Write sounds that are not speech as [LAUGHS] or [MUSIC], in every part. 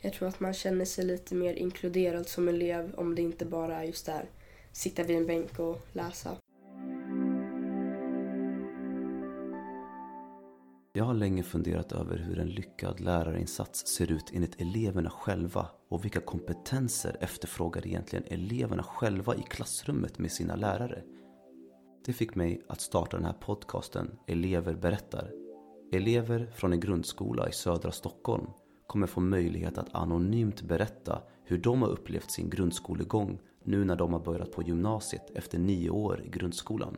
Jag tror att man känner sig lite mer inkluderad som elev om det inte bara är just där sitta vid en bänk och läsa. Jag har länge funderat över hur en lyckad lärarinsats ser ut enligt eleverna själva och vilka kompetenser efterfrågar egentligen eleverna själva i klassrummet med sina lärare. Det fick mig att starta den här podcasten Elever berättar. Elever från en grundskola i södra Stockholm kommer få möjlighet att anonymt berätta hur de har upplevt sin grundskolegång nu när de har börjat på gymnasiet efter nio år i grundskolan.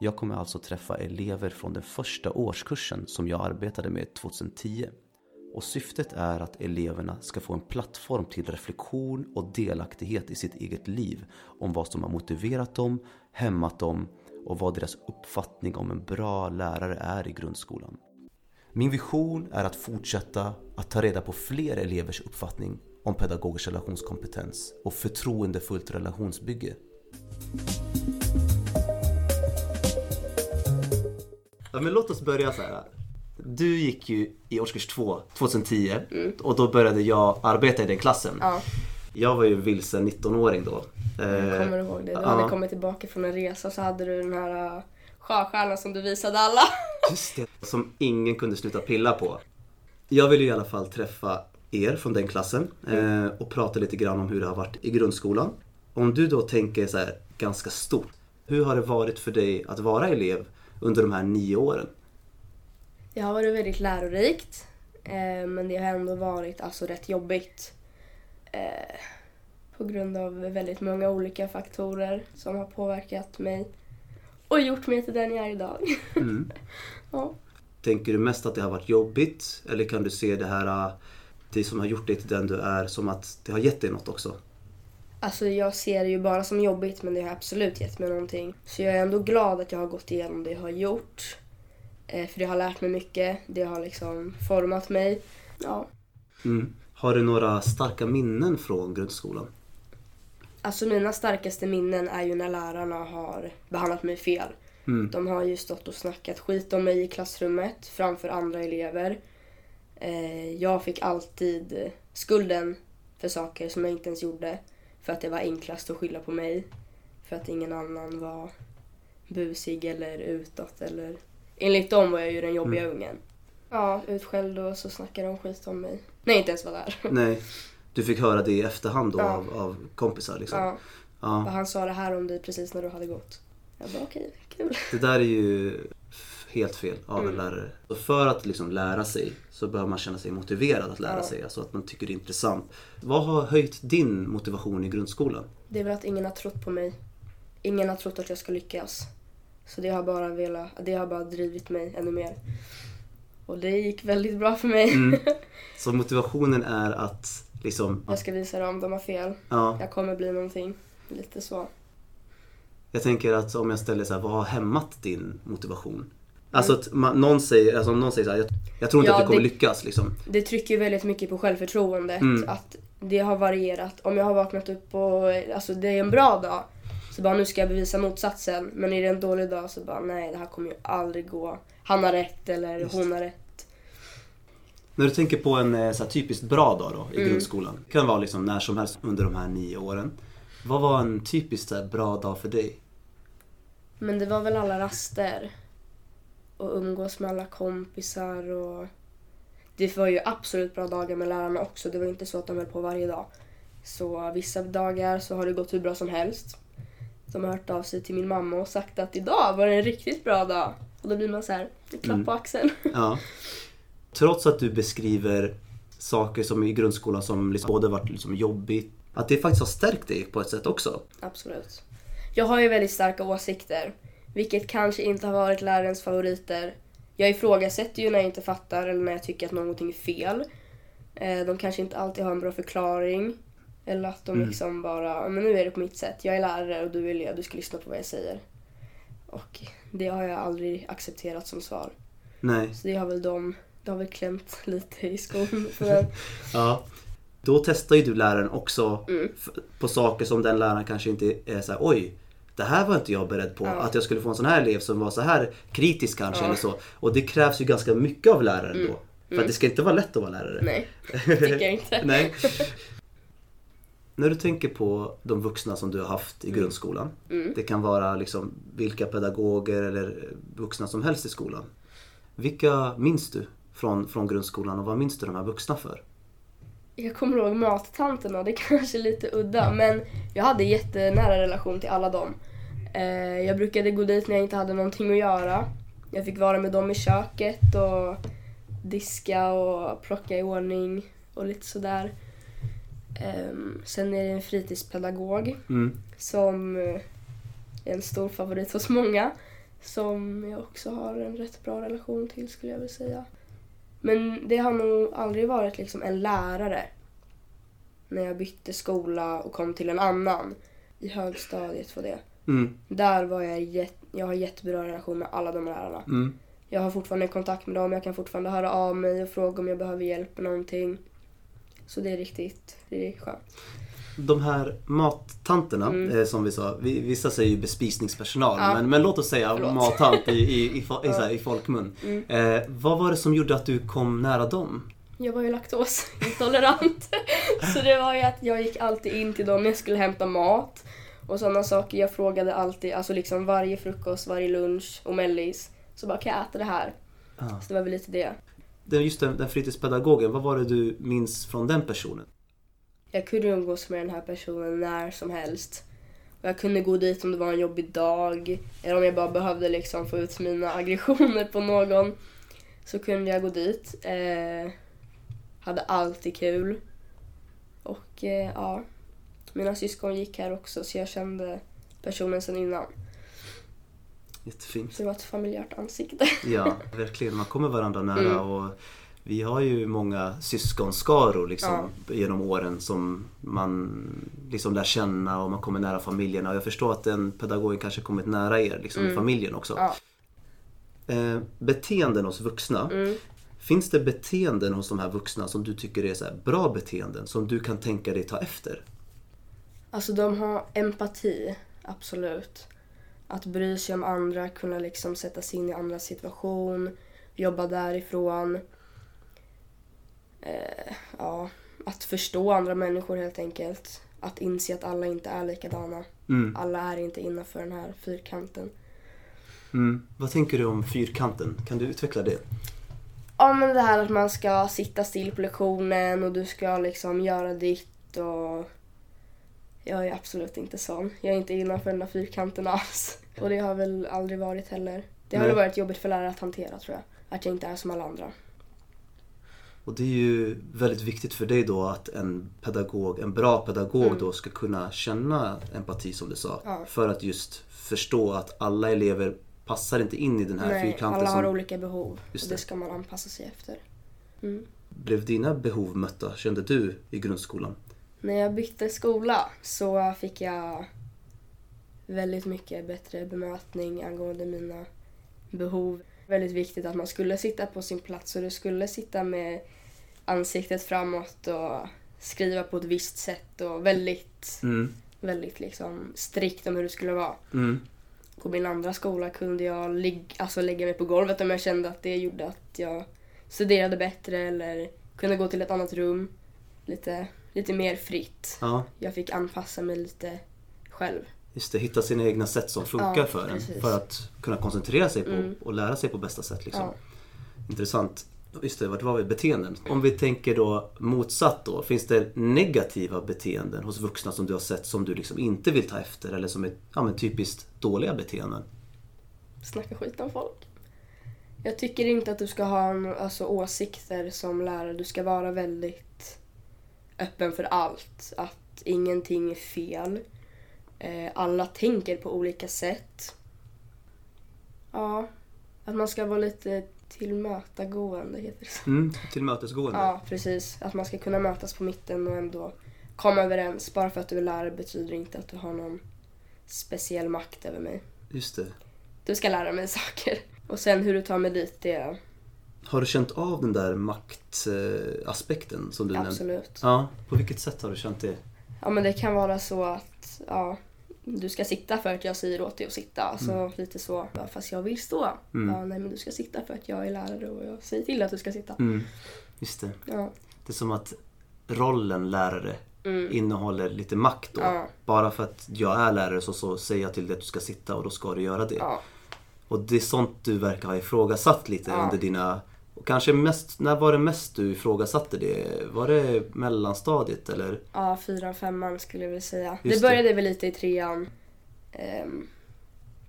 Jag kommer alltså träffa elever från den första årskursen som jag arbetade med 2010. Och syftet är att eleverna ska få en plattform till reflektion och delaktighet i sitt eget liv om vad som har motiverat dem, hämmat dem och vad deras uppfattning om en bra lärare är i grundskolan. Min vision är att fortsätta att ta reda på fler elevers uppfattning om pedagogisk relationskompetens och förtroendefullt relationsbygge. Ja, men låt oss börja så här. Du gick ju i årskurs 2 2010 Mm. och då började jag arbeta i den klassen. Ja, Jag var ju vilsen 19-åring då. jag Eh, kommer ihåg det. Du ja. hade kommit tillbaka från en resa så hade du den här sjöstjärnan som du visade alla. [LAUGHS] Just det. Som ingen kunde sluta pilla på. Jag ville i alla fall träffa er från den klassen eh, och prata lite grann om hur det har varit i grundskolan. Om du då tänker så här ganska stort. Hur har det varit för dig att vara elev under de här nio åren? Det har varit väldigt lärorikt. Eh, men det har ändå varit alltså rätt jobbigt. Eh, på grund av väldigt många olika faktorer som har påverkat mig. Och gjort mig till den jag är idag. Mm. [LAUGHS] ja. Tänker du mest att det har varit jobbigt eller kan du se det här, eh, det som har gjort dig till den du är, som att det har gett dig något också? Alltså jag ser det ju bara som jobbigt men det har absolut gett mig någonting. Så jag är ändå glad att jag har gått igenom det jag har gjort. Eh, för det har lärt mig mycket. Det har liksom format mig. Ja. Mm. Har du några starka minnen från grundskolan? Alltså mina starkaste minnen är ju när lärarna har behandlat mig fel. Mm. De har ju stått och snackat skit om mig i klassrummet framför andra elever. Eh, jag fick alltid skulden för saker som jag inte ens gjorde. För att det var enklast att skylla på mig. För att ingen annan var busig eller utåt eller... Enligt dem var jag ju den jobbiga ungen. Ja, utskälld och så snackade de skit om mig. Nej, inte ens var där. Nej, [LAUGHS] du fick höra det i efterhand då Ja. av, av kompisar liksom? Ja, Ja. och han sa det här om dig precis när du hade gått. Jag bara okej, kul. Det där är ju helt fel av en Mm. lärare. Och för att liksom lära sig så behöver man känna sig motiverad att lära Ja. sig. Alltså att man tycker det är intressant. Vad har höjt din motivation i grundskolan? Det är väl att ingen har trott på mig. Ingen har trott att jag ska lyckas. Så det har bara velat, det har bara drivit mig ännu mer. Och det gick väldigt bra för mig. Mm. [LAUGHS] Så motivationen är att liksom, Jag ska visa dem, de har fel. ja. Jag kommer bli någonting. Lite så. Jag tänker att om jag ställer så här, vad har hämmat din motivation? Alltså att man, någon säger, alltså om någon säger så här, jag, jag tror inte Ja, att du kommer det- lyckas liksom. Det trycker väldigt mycket på självförtroendet. Mm. Att det har varierat. Om jag har vaknat upp och alltså, det är en bra dag. Så bara nu ska jag bevisa motsatsen. Men är det en dålig dag så bara nej det här kommer ju aldrig gå. Han har rätt eller Just. hon har rätt. När du tänker på en eh, så typiskt bra dag då i Mm. grundskolan. Det kan vara liksom när som helst under de här nio åren. Vad var en typiskt så bra dag för dig? Men det var väl alla raster. Och umgås med alla kompisar och... Det var ju absolut bra dagar med lärarna också. Det var inte så att de höll på varje dag. Så vissa dagar så har det gått hur bra som helst. De har hört av sig till min mamma och sagt att idag var det en riktigt bra dag. Och då blir man så här, en klapp Mm. på axeln. Ja. [LAUGHS] Trots att du beskriver saker som i grundskolan som liksom både varit liksom jobbigt, att det faktiskt har stärkt dig på ett sätt också. Absolut. Jag har ju väldigt starka åsikter. Vilket kanske inte har varit lärarens favoriter. Jag ifrågasätter ju när jag inte fattar eller när jag tycker att någonting är fel. Eh, De kanske inte alltid har en bra förklaring. Eller att de Mm. liksom bara, "Ja, men nu är det på mitt sätt. Jag är lärare och du är elev, du ska lyssna på vad jag säger. Och det har jag aldrig accepterat som svar. Nej. Så det har väl de, det har väl klämt lite i skon. [LAUGHS] Ja. Då testar ju du läraren också Mm. på saker som den läraren kanske inte är så här, oj, det här var inte jag beredd på. Ja. Att jag skulle få en sån här elev som var så här kritisk kanske Ja. eller så. Och det krävs ju ganska mycket av läraren Mm. då. För att det ska inte vara lätt att vara lärare. Nej, det tycker jag inte. [LAUGHS] Nej. [LAUGHS] När du tänker på de vuxna som du har haft i grundskolan. Mm. Det kan vara liksom vilka pedagoger eller vuxna som helst i skolan. Vilka minns du från, från grundskolan och vad minns du de här vuxna för? Jag kommer ihåg mattanterna, det [LAUGHS] kanske är lite udda men jag hade jättenära relation till alla dem. Eh, jag brukade gå dit när jag inte hade någonting att göra. Jag fick vara med dem i köket och diska och plocka i ordning och lite sådär. Ehm, sen är det en fritidspedagog Mm. som eh, är en stor favorit hos många. Som jag också har en rätt bra relation till skulle jag vilja säga. Men det har nog aldrig varit liksom en lärare. När jag bytte skola och kom till en annan. I högstadiet var det. Mm. Där var jag, jätt, jag har jättebra relation med alla de lärarna. Mm. Jag har fortfarande kontakt med dem, jag kan fortfarande höra av mig och fråga om jag behöver hjälp med någonting. Så det är riktigt, det är skönt. De här mattanterna Mm. eh, som vi sa, vi, vissa säger ju bespisningspersonal Ja. men, men låt oss säga Förlåt. mattant i, i, i, [LAUGHS] i, så här, i folkmun. Mm. Eh, vad var det som gjorde att du kom nära dem? Jag var ju laktosintolerant. [LAUGHS] så det var ju att jag gick alltid in till dem när jag skulle hämta mat. Och sådana saker. Jag frågade alltid, alltså liksom varje frukost, varje lunch och mellis. Så bara, kan jag äta det här? Ah. Så det var väl lite det. Den, just den, den fritidspedagogen, vad var det du minns från den personen? Jag kunde umgås med den här personen när som helst. Och jag kunde gå dit om det var en jobbig dag. Eller om jag bara behövde liksom få ut mina aggressioner på någon. Så kunde jag gå dit. Eh, hade alltid kul. Och eh, ja, mina syskon gick här också så jag kände personen sedan innan. Jättefint. Så det var ett familjärt ansikte. Ja, [LAUGHS] verkligen. Man kommer varandra nära Mm. och vi har ju många syskonskaror liksom, genom åren som man liksom lär känna och man kommer nära familjerna. Och jag förstår att den pedagogen kanske kommit nära er liksom, i Mm. familjen också. Ja. Eh, beteenden hos vuxna. Mm. Finns det beteenden hos de här vuxna som du tycker är så bra beteenden som du kan tänka dig ta efter? Alltså de har empati, absolut. Att bry sig om andra, kunna liksom sätta sig in i andras situation, jobba därifrån. Eh, ja, att förstå andra människor helt enkelt. Att inse att alla inte är likadana. Mm. Alla är inte innanför den här fyrkanten. Mm. Vad tänker du om fyrkanten? Kan du utveckla det? Ja men det här att man ska sitta still på lektionen och du ska liksom göra ditt och... Jag är absolut inte sån. Jag är inte innanför den där fyrkanten alls. Och det har väl aldrig varit heller. Det har väl varit jobbigt för lärare att hantera tror jag. Att jag inte är som alla andra. Och det är ju väldigt viktigt för dig då att en pedagog, en bra pedagog Mm. då ska kunna känna empati som du sa. Ja. För att just förstå att alla elever passar inte in i den här Nej, fyrkanten. alla har som... olika behov. Just och det. det ska man anpassa sig efter. Mm. Blev dina behov mötta, kände du, i grundskolan? När jag bytte skola så fick jag väldigt mycket bättre bemötning angående mina behov. Väldigt viktigt att man skulle sitta på sin plats och du skulle sitta med ansiktet framåt och skriva på ett visst sätt och väldigt, Mm. väldigt liksom strikt om hur det skulle vara. Mm. På min andra skola kunde jag lig- alltså lägga mig på golvet om jag kände att det gjorde att jag studerade bättre eller kunde gå till ett annat rum. Lite, lite mer fritt. Ja, Jag fick anpassa mig lite själv. Just det. Hitta sina egna sätt som funkar Ja, för en. precis. För att kunna koncentrera sig på Mm. och lära sig på bästa sätt. Liksom. Ja. Intressant. Just det, vart var vi? Beteenden. Om vi tänker då motsatt då. Finns det negativa beteenden hos vuxna som du har sett som du liksom inte vill ta efter eller som är ja, men typiskt dåliga beteenden? Snacka skit om folk. Jag tycker inte att du ska ha en, alltså, åsikter som lärare. Du ska vara väldigt öppen för allt. Att ingenting är fel. Eh, alla tänker på olika sätt. Ja, att man ska vara lite tillmötagående heter det så. Mm, tillmötesgående. Ja, precis. Att man ska kunna mötas på mitten och ändå komma överens. Bara för att du är lärare betyder inte att du har någon speciell makt över mig. Just det. Du ska lära mig saker. Och sen hur du tar mig dit, det Har du känt av den där maktaspekten som du nämnde? absolut. Ja, på vilket sätt har du känt det? Ja men det kan vara så att, ja, du ska sitta för att jag säger åt dig att sitta. Alltså lite så. Fast jag vill stå. Mm. Ja, nej men du ska sitta för att jag är lärare och jag säger till att du ska sitta. Mm. Just det. Ja. Det är som att rollen lärare Mm. innehåller lite makt då. Ja. Bara för att jag är lärare så, så säger jag till dig att du ska sitta och då ska du göra det. Ja. Och det är sånt du verkar ha ifrågasatt lite under dina... Och kanske mest, när var det mest du ifrågasatte det? Var det mellanstadiet eller? Ja, fyran, femman skulle jag vilja säga. Just det började väl lite i trean. Ehm,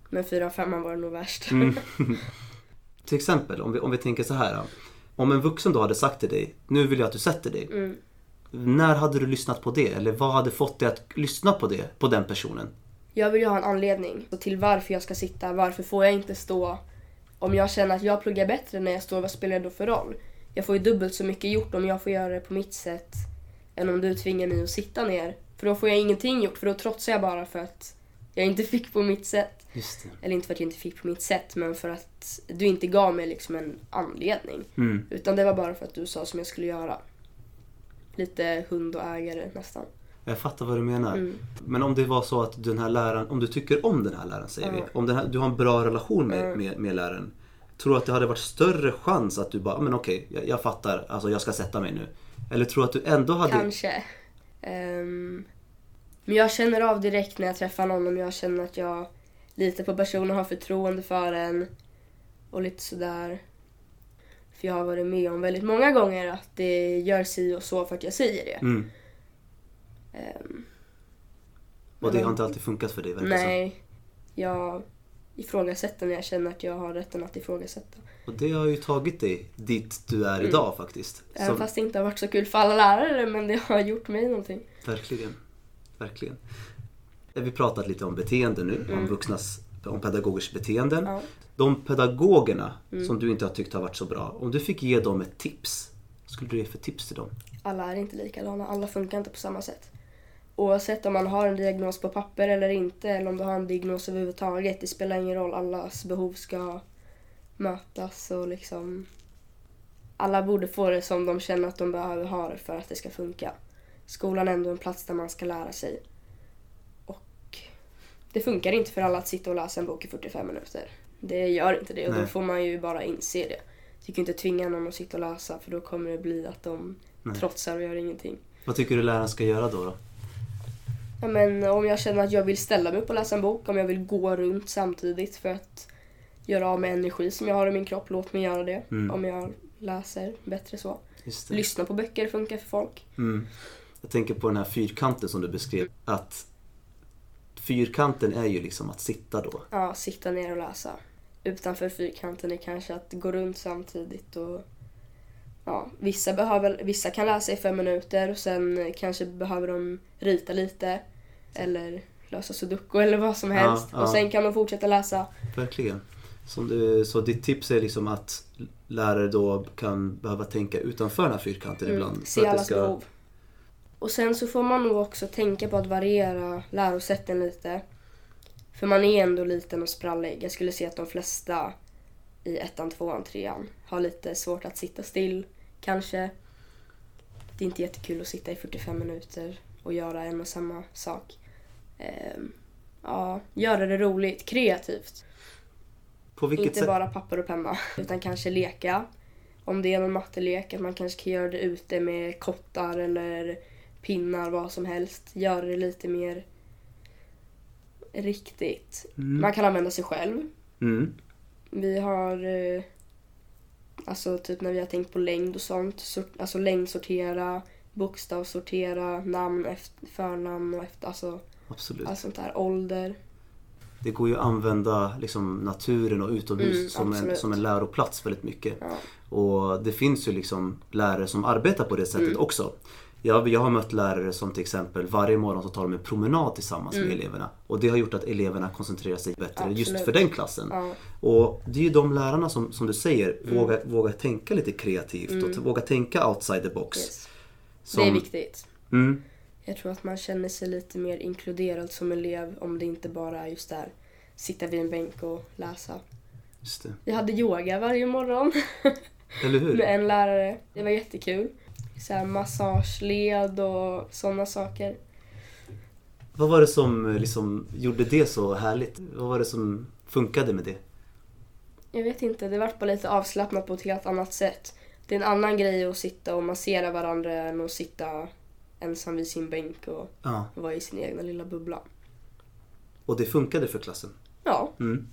men fyran, femman var det nog värst. Mm. [LAUGHS] [LAUGHS] Till exempel, om vi, om vi tänker så här. Om en vuxen då hade sagt till dig, nu vill jag att du sätter dig. Mm. När hade du lyssnat på det? Eller vad hade fått dig att lyssna på det, på den personen? Jag vill ju ha en anledning till varför jag ska sitta. Varför får jag inte stå? Om jag känner att jag pluggar bättre när jag står, vad spelar det då för roll? Jag får ju dubbelt så mycket gjort om jag får göra det på mitt sätt än om du tvingar mig att sitta ner. För då får jag ingenting gjort, för då trotsar jag bara för att jag inte [LAUGHS] fick på mitt sätt. Eller inte för att jag inte fick på mitt sätt, men för att du inte gav mig liksom en anledning. Mm. Utan det var bara för att du sa som jag skulle göra. Lite hund och ägare nästan. Jag fattar vad du menar. Mm. Men om det var så att den här läraren, om du tycker om den här läraren säger vi. Ja. Om den här, du har en bra relation med, Ja. med, med läraren. Tror du att det hade varit större chans att du bara, men okej, jag, jag fattar, alltså jag ska sätta mig nu. Eller tror du att du ändå hade... Kanske. Ehm, men jag känner av direkt när jag träffar någon om jag känner att jag litar på personen, har förtroende för en och lite sådär. För jag har varit med om väldigt många gånger att det gör si och så för att jag säger det. Mm. Ehm, Och det har inte alltid funkat för dig verkar. Nej, jag ifrågasätter när jag känner att jag har rätten att ifrågasätta. Och det har ju tagit dig dit du är idag faktiskt. Även Som, fast det inte har varit så kul för alla lärare men det har gjort mig någonting. Verkligen. Verkligen. Vi pratat lite om beteende nu, om vuxnas, om pedagogers beteenden. Ja. De pedagogerna som du inte har tyckt har varit så bra, om du fick ge dem ett tips, skulle du ge för tips till dem? Alla är inte likadana, alla funkar inte på samma sätt. Oavsett om man har en diagnos på papper eller inte, eller om du har en diagnos överhuvudtaget, det spelar ingen roll. Allas behov ska mötas och liksom... Alla borde få det som de känner att de behöver ha det för att det ska funka. Skolan är ändå en plats där man ska lära sig. Och det funkar inte för alla att sitta och läsa en bok i 45 minuter. Det gör inte det och då Nej. får man ju bara inse det. Du kan inte tvinga någon att sitta och läsa för då kommer det bli att de Nej. trotsar och gör ingenting. Vad tycker du läraren ska göra då? då? Ja, men om jag känner att jag vill ställa mig upp och läsa en bok, om jag vill gå runt samtidigt för att göra av med energi som jag har i min kropp, låt mig göra det. Mm. Om jag läser bättre så. Lyssna på böcker funkar för folk. Mm. Jag tänker på den här fyrkanten som du beskrev. Att fyrkanten är ju liksom att sitta då. Ja, sitta ner och läsa. Utanför fyrkanten är kanske att gå runt samtidigt och Ja, vissa, behöver, vissa kan läsa i fem minuter och sen kanske behöver de rita lite eller lösa sudoku eller vad som Ja, helst. ja. Och sen kan de fortsätta läsa. Verkligen. Som du, så ditt tips är liksom att lärare då kan behöva tänka utanför den här fyrkanten ibland. Mm, se att det allas behov. Och sen så får man nog också tänka på att variera lärosätten lite. För man är ändå liten och sprallig. Jag skulle säga att de flesta i ettan, tvåan, trean har lite svårt att sitta still, kanske. Det är inte jättekul att sitta i 45 minuter och göra en och samma sak. Ehm, ja, göra det roligt, kreativt. Inte sätt? bara papper och penna, utan kanske leka. Om det är någon mattelek, att man kanske kan göra det ute med kottar eller pinnar, vad som helst. Göra det lite mer riktigt. Mm. Man kan använda sig själv. Mm. Vi har, eh, alltså typ när vi har tänkt på längd och sånt, sort, alltså längdsortera, bokstavssortera, namn, efter, förnamn och efter, alltså Absolut. allt sånt där, ålder. Det går ju att använda liksom naturen och utomhus Mm, som, en, som en läroplats väldigt mycket. Ja. Och det finns ju liksom lärare som arbetar på det sättet Mm. också. Jag, jag har mött lärare som till exempel varje morgon så tar de en promenad tillsammans med eleverna. Och det har gjort att eleverna koncentrerar sig bättre just Mm. Absolut. för den klassen. Ja. Och det är ju de lärarna som, som du säger, Mm. vågar, vågar tänka lite kreativt och vågar tänka outside the box. Yes. Som, Det är viktigt. Mm, Jag tror att man känner sig lite mer inkluderad som elev om det inte bara är just där sitta vid en bänk och läsa. just det. Vi hade yoga varje morgon [LAUGHS] Eller hur? med en lärare. Det var jättekul. Så här massage, led och sådana saker. Vad var det som eh, liksom gjorde det så härligt? Vad var det som funkade med det? Jag vet inte, det vart bara lite avslappnat på ett helt annat sätt. Det är en annan grej att sitta och massera varandra än att sitta ensam vid sin bänk och Ja. vara i sin egna lilla bubbla. Och det funkade för klassen? Ja, Mm.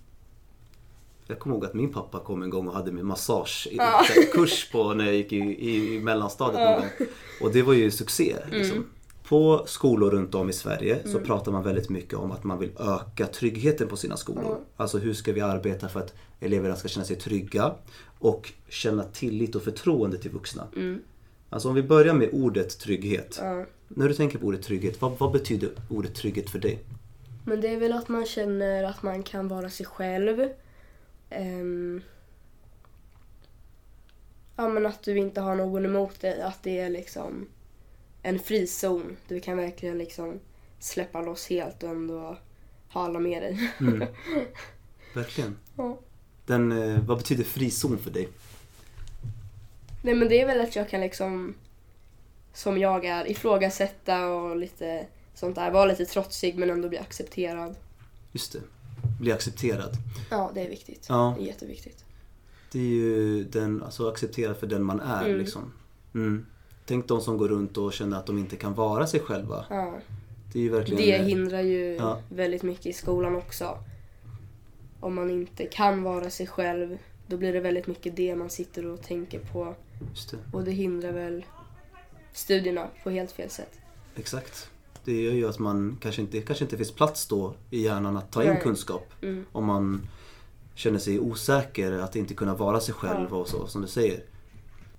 Jag kommer ihåg att min pappa kom en gång och hade min massage i Ja. [LAUGHS] kurs på när jag gick i, i, i mellanstadiet Ja. Och det var ju succé. Liksom. Mm. På skolor runt om i Sverige så pratar man väldigt mycket om att man vill öka tryggheten på sina skolor. Ja. Alltså hur ska vi arbeta för att eleverna ska känna sig trygga och känna tillit och förtroende till vuxna. Alltså om vi börjar med ordet trygghet. ja. När du tänker på ordet trygghet, vad, vad betyder ordet trygghet för dig? Men det är väl att man känner att man kan vara sig själv. Ehm, ja, men att du inte har någon emot dig. Att det är liksom en frizon. Du kan verkligen liksom släppa loss helt och ändå ha alla med dig. Mm. [LAUGHS] Verkligen. Ja. Den, eh, vad betyder frizon för dig? Nej men det är väl att jag kan liksom, som jag är, ifrågasätta och lite sånt där. Vara lite trotsig men ändå bli accepterad. Just det. Bli accepterad. Ja, det är viktigt. Ja. Det är jätteviktigt. Det är ju den, alltså accepterad för den man är Mm. liksom. Mm. Tänk de som går runt och känner att de inte kan vara sig själva. Ja. Det verkligen... Det hindrar ju Ja. väldigt mycket i skolan också. Om man inte kan vara sig själv, då blir det väldigt mycket det man sitter och tänker på. Just det. Och det hindrar väl studierna på helt fel sätt. Exakt. Det gör ju att man kanske inte, kanske inte finns plats då i hjärnan att ta in Nej. kunskap. Mm. Om man känner sig osäker, att inte kunna vara sig själv Ja. och så, som du säger.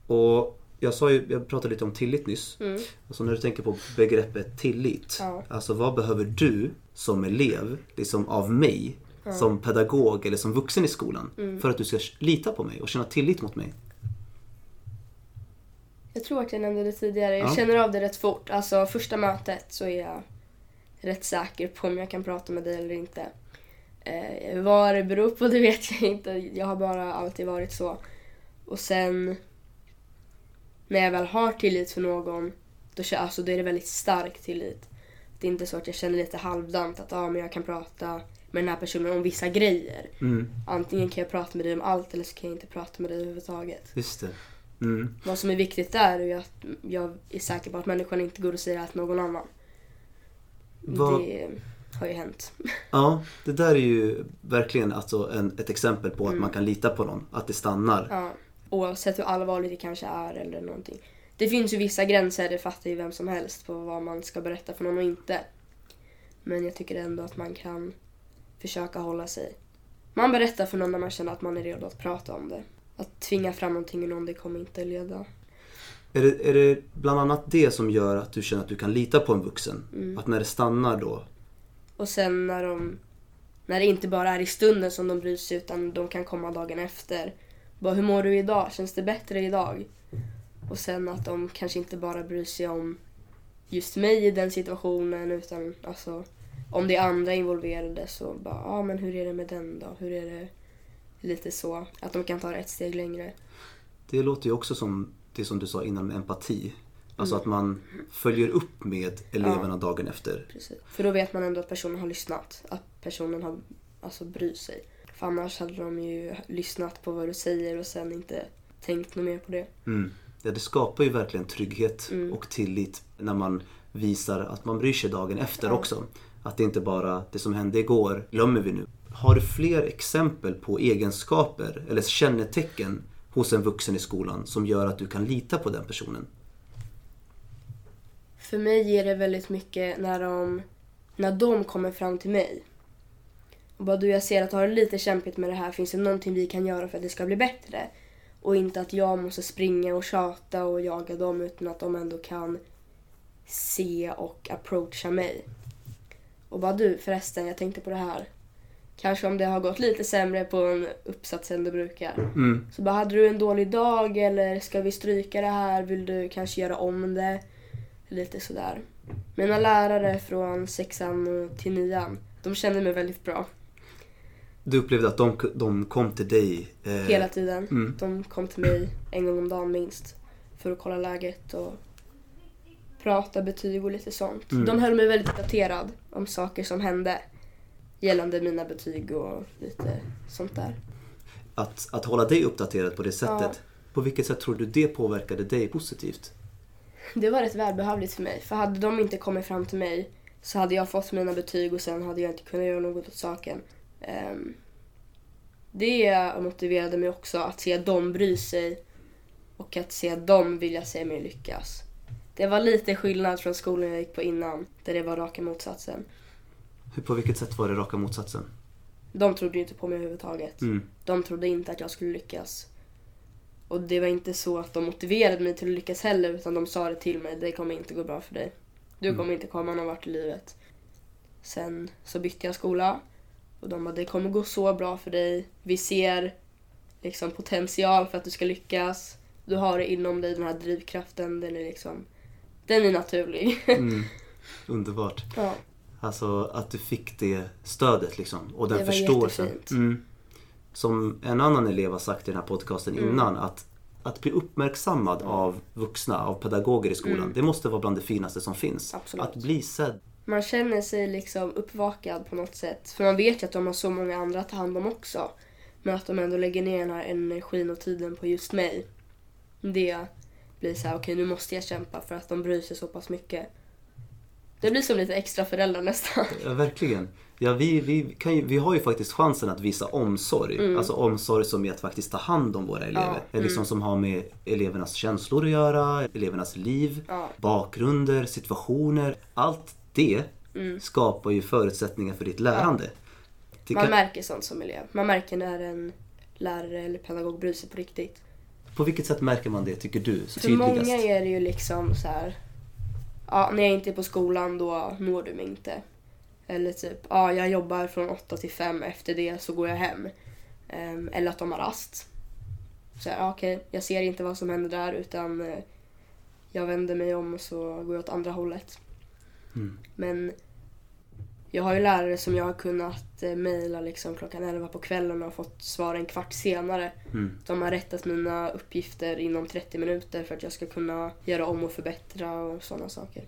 Och jag, sa ju, jag pratade lite om tillit nyss. Mm. Alltså när du tänker på begreppet tillit. Ja. Alltså vad behöver du som elev, liksom av mig, som pedagog eller som vuxen i skolan. Mm. För att du ska lita på mig och känna tillit mot mig. Jag tror att jag nämnde det tidigare. Jag Ja. känner av det rätt fort. Alltså första mötet så är jag rätt säker på om jag kan prata med dig eller inte. Eh, vad det beror på [LAUGHS] det vet jag inte. Jag har bara alltid varit så. Och sen när jag väl har tillit för någon då, kä- alltså, då är det väldigt stark tillit. Det är inte så att jag känner lite halvdant att ah, men jag kan prata med den här personen om vissa grejer. Mm, Antingen kan jag prata med dig om allt eller så kan jag inte prata med dig överhuvudtaget. just det. Mm. Vad som är viktigt där är att jag är säker på att människan inte går och säger det till någon annan. Vad- Det har ju hänt. [LAUGHS] Ja, det där är ju verkligen alltså en, ett exempel på att man kan lita på någon. Att det stannar. Ja. Oavsett hur allvarligt det kanske är eller någonting. Det finns ju vissa gränser, det fattar ju vem som helst på vad man ska berätta för någon och inte. Men jag tycker ändå att man kan försöka hålla sig. Man berättar för någon när man känner att man är redo att prata om det. Att tvinga fram någonting ur någon, det kommer inte leda. Är det, är det bland annat det som gör att du känner att du kan lita på en vuxen? Mm. Att när det stannar då? Och sen när de när det inte bara är i stunden som de bryr sig utan de kan komma dagen efter. Bara, hur mår du idag? Känns det bättre idag? Och sen att de kanske inte bara bryr sig om just mig i den situationen utan alltså om det är andra involverade så bara, ja ah, men hur är det med den då? Hur är det? Lite så. Att de kan ta det ett steg längre. Det låter ju också som det som du sa innan med empati. Alltså Mm. att man följer upp med eleverna dagen efter. Precis. För då vet man ändå att personen har lyssnat. Att personen har alltså bryr sig. För annars hade de ju lyssnat på vad du säger och sen inte tänkt något mer på det. Mm. Ja, det skapar ju verkligen trygghet Mm. och tillit när man visar att man bryr sig dagen efter Ja. också. Att det inte bara det som hände igår glömmer vi nu. Har du fler exempel på egenskaper eller kännetecken hos en vuxen i skolan som gör att du kan lita på den personen? För mig är det väldigt mycket när de, när de kommer fram till mig. Och bara du, jag ser att du har det lite kämpigt med det här. Finns det någonting vi kan göra för att det ska bli bättre? Och inte att jag måste springa och tjata och jaga dem utan att de ändå kan se och approacha mig. Och bara du förresten, jag tänkte på det här. Kanske om det har gått lite sämre på en uppsats än det brukar. Mm. Så bara, hade du en dålig dag eller ska vi stryka det här? Vill du kanske göra om det? Lite sådär. Mina lärare från sexan till nian, de kände mig väldigt bra. Du upplevde att de, de kom till dig? Eh, Hela tiden. Mm. De kom till mig en gång om dagen minst. För att kolla läget och prata betyg och lite sånt. Mm. De höll mig väldigt uppdaterad om saker som hände gällande mina betyg och lite sånt där. Att, att hålla dig uppdaterad på det sättet, på vilket sätt tror du det påverkade dig positivt? Det var rätt välbehövligt för mig. För hade de inte kommit fram till mig så hade jag fått mina betyg och sen hade jag inte kunnat göra något åt saken. Ehm, det motiverade mig också att se dem bry sig och att se dem vilja se mig lyckas. Det var lite skillnad från skolan jag gick på innan, där det var raka motsatsen. Hur, på vilket sätt var det raka motsatsen? De trodde ju inte på mig överhuvudtaget. Mm. De trodde inte att jag skulle lyckas. Och det var inte så att de motiverade mig till att lyckas heller, utan de sa det till mig, det kommer inte gå bra för dig. Du Mm. kommer inte komma någon vart i livet. Sen så bytte jag skola och de bara, det kommer gå så bra för dig. Vi ser liksom potential för att du ska lyckas. Du har det inom dig, den här drivkraften, den är liksom, den är naturlig. Mm. [LAUGHS] Underbart. ja. Alltså att du fick det stödet liksom och den Det var förståelsen. Mm. Som en annan elev har sagt i den här podcasten Mm. innan att att bli uppmärksammad av vuxna, av pedagoger i skolan, Mm. det måste vara bland det finaste som finns. Absolut. Att bli sedd. Man känner sig liksom uppvakad på något sätt. För man vet ju att de har så många andra att ta hand om också. Men att de ändå lägger ner den här energin och tiden på just mig. Det blir så här, okej nu måste jag kämpa för att de bryr sig så pass mycket. Det blir som lite extra föräldrar nästan. Ja, verkligen. Ja, vi, vi, kan ju, vi har ju faktiskt chansen att visa omsorg. Mm. Alltså omsorg som är att faktiskt ta hand om våra elever. Ja, liksom mm. som har med elevernas känslor att göra, elevernas liv, Ja. bakgrunder, situationer. Allt det Mm. skapar ju förutsättningar för ditt lärande. Det Man kan, märker sånt som elev. Man märker när en lärare eller pedagog bryr sig på riktigt. på vilket sätt märker man det tycker du? För Tydligast? många är det ju liksom så här. Ja, när jag inte är på skolan då når du mig inte. Eller typ, ja jag jobbar från 8 till 5 efter det så går jag hem. Ehm, eller att de har rast. Så ja, okej, jag ser inte vad som händer där utan eh, jag vänder mig om och så går jag åt andra hållet. Mm. Men jag har ju lärare som jag har kunnat eh, mejla liksom klockan 11 på kvällen och fått svar en kvart senare. Mm. De har rättat mina uppgifter inom 30 minuter för att jag ska kunna göra om och förbättra och sådana saker.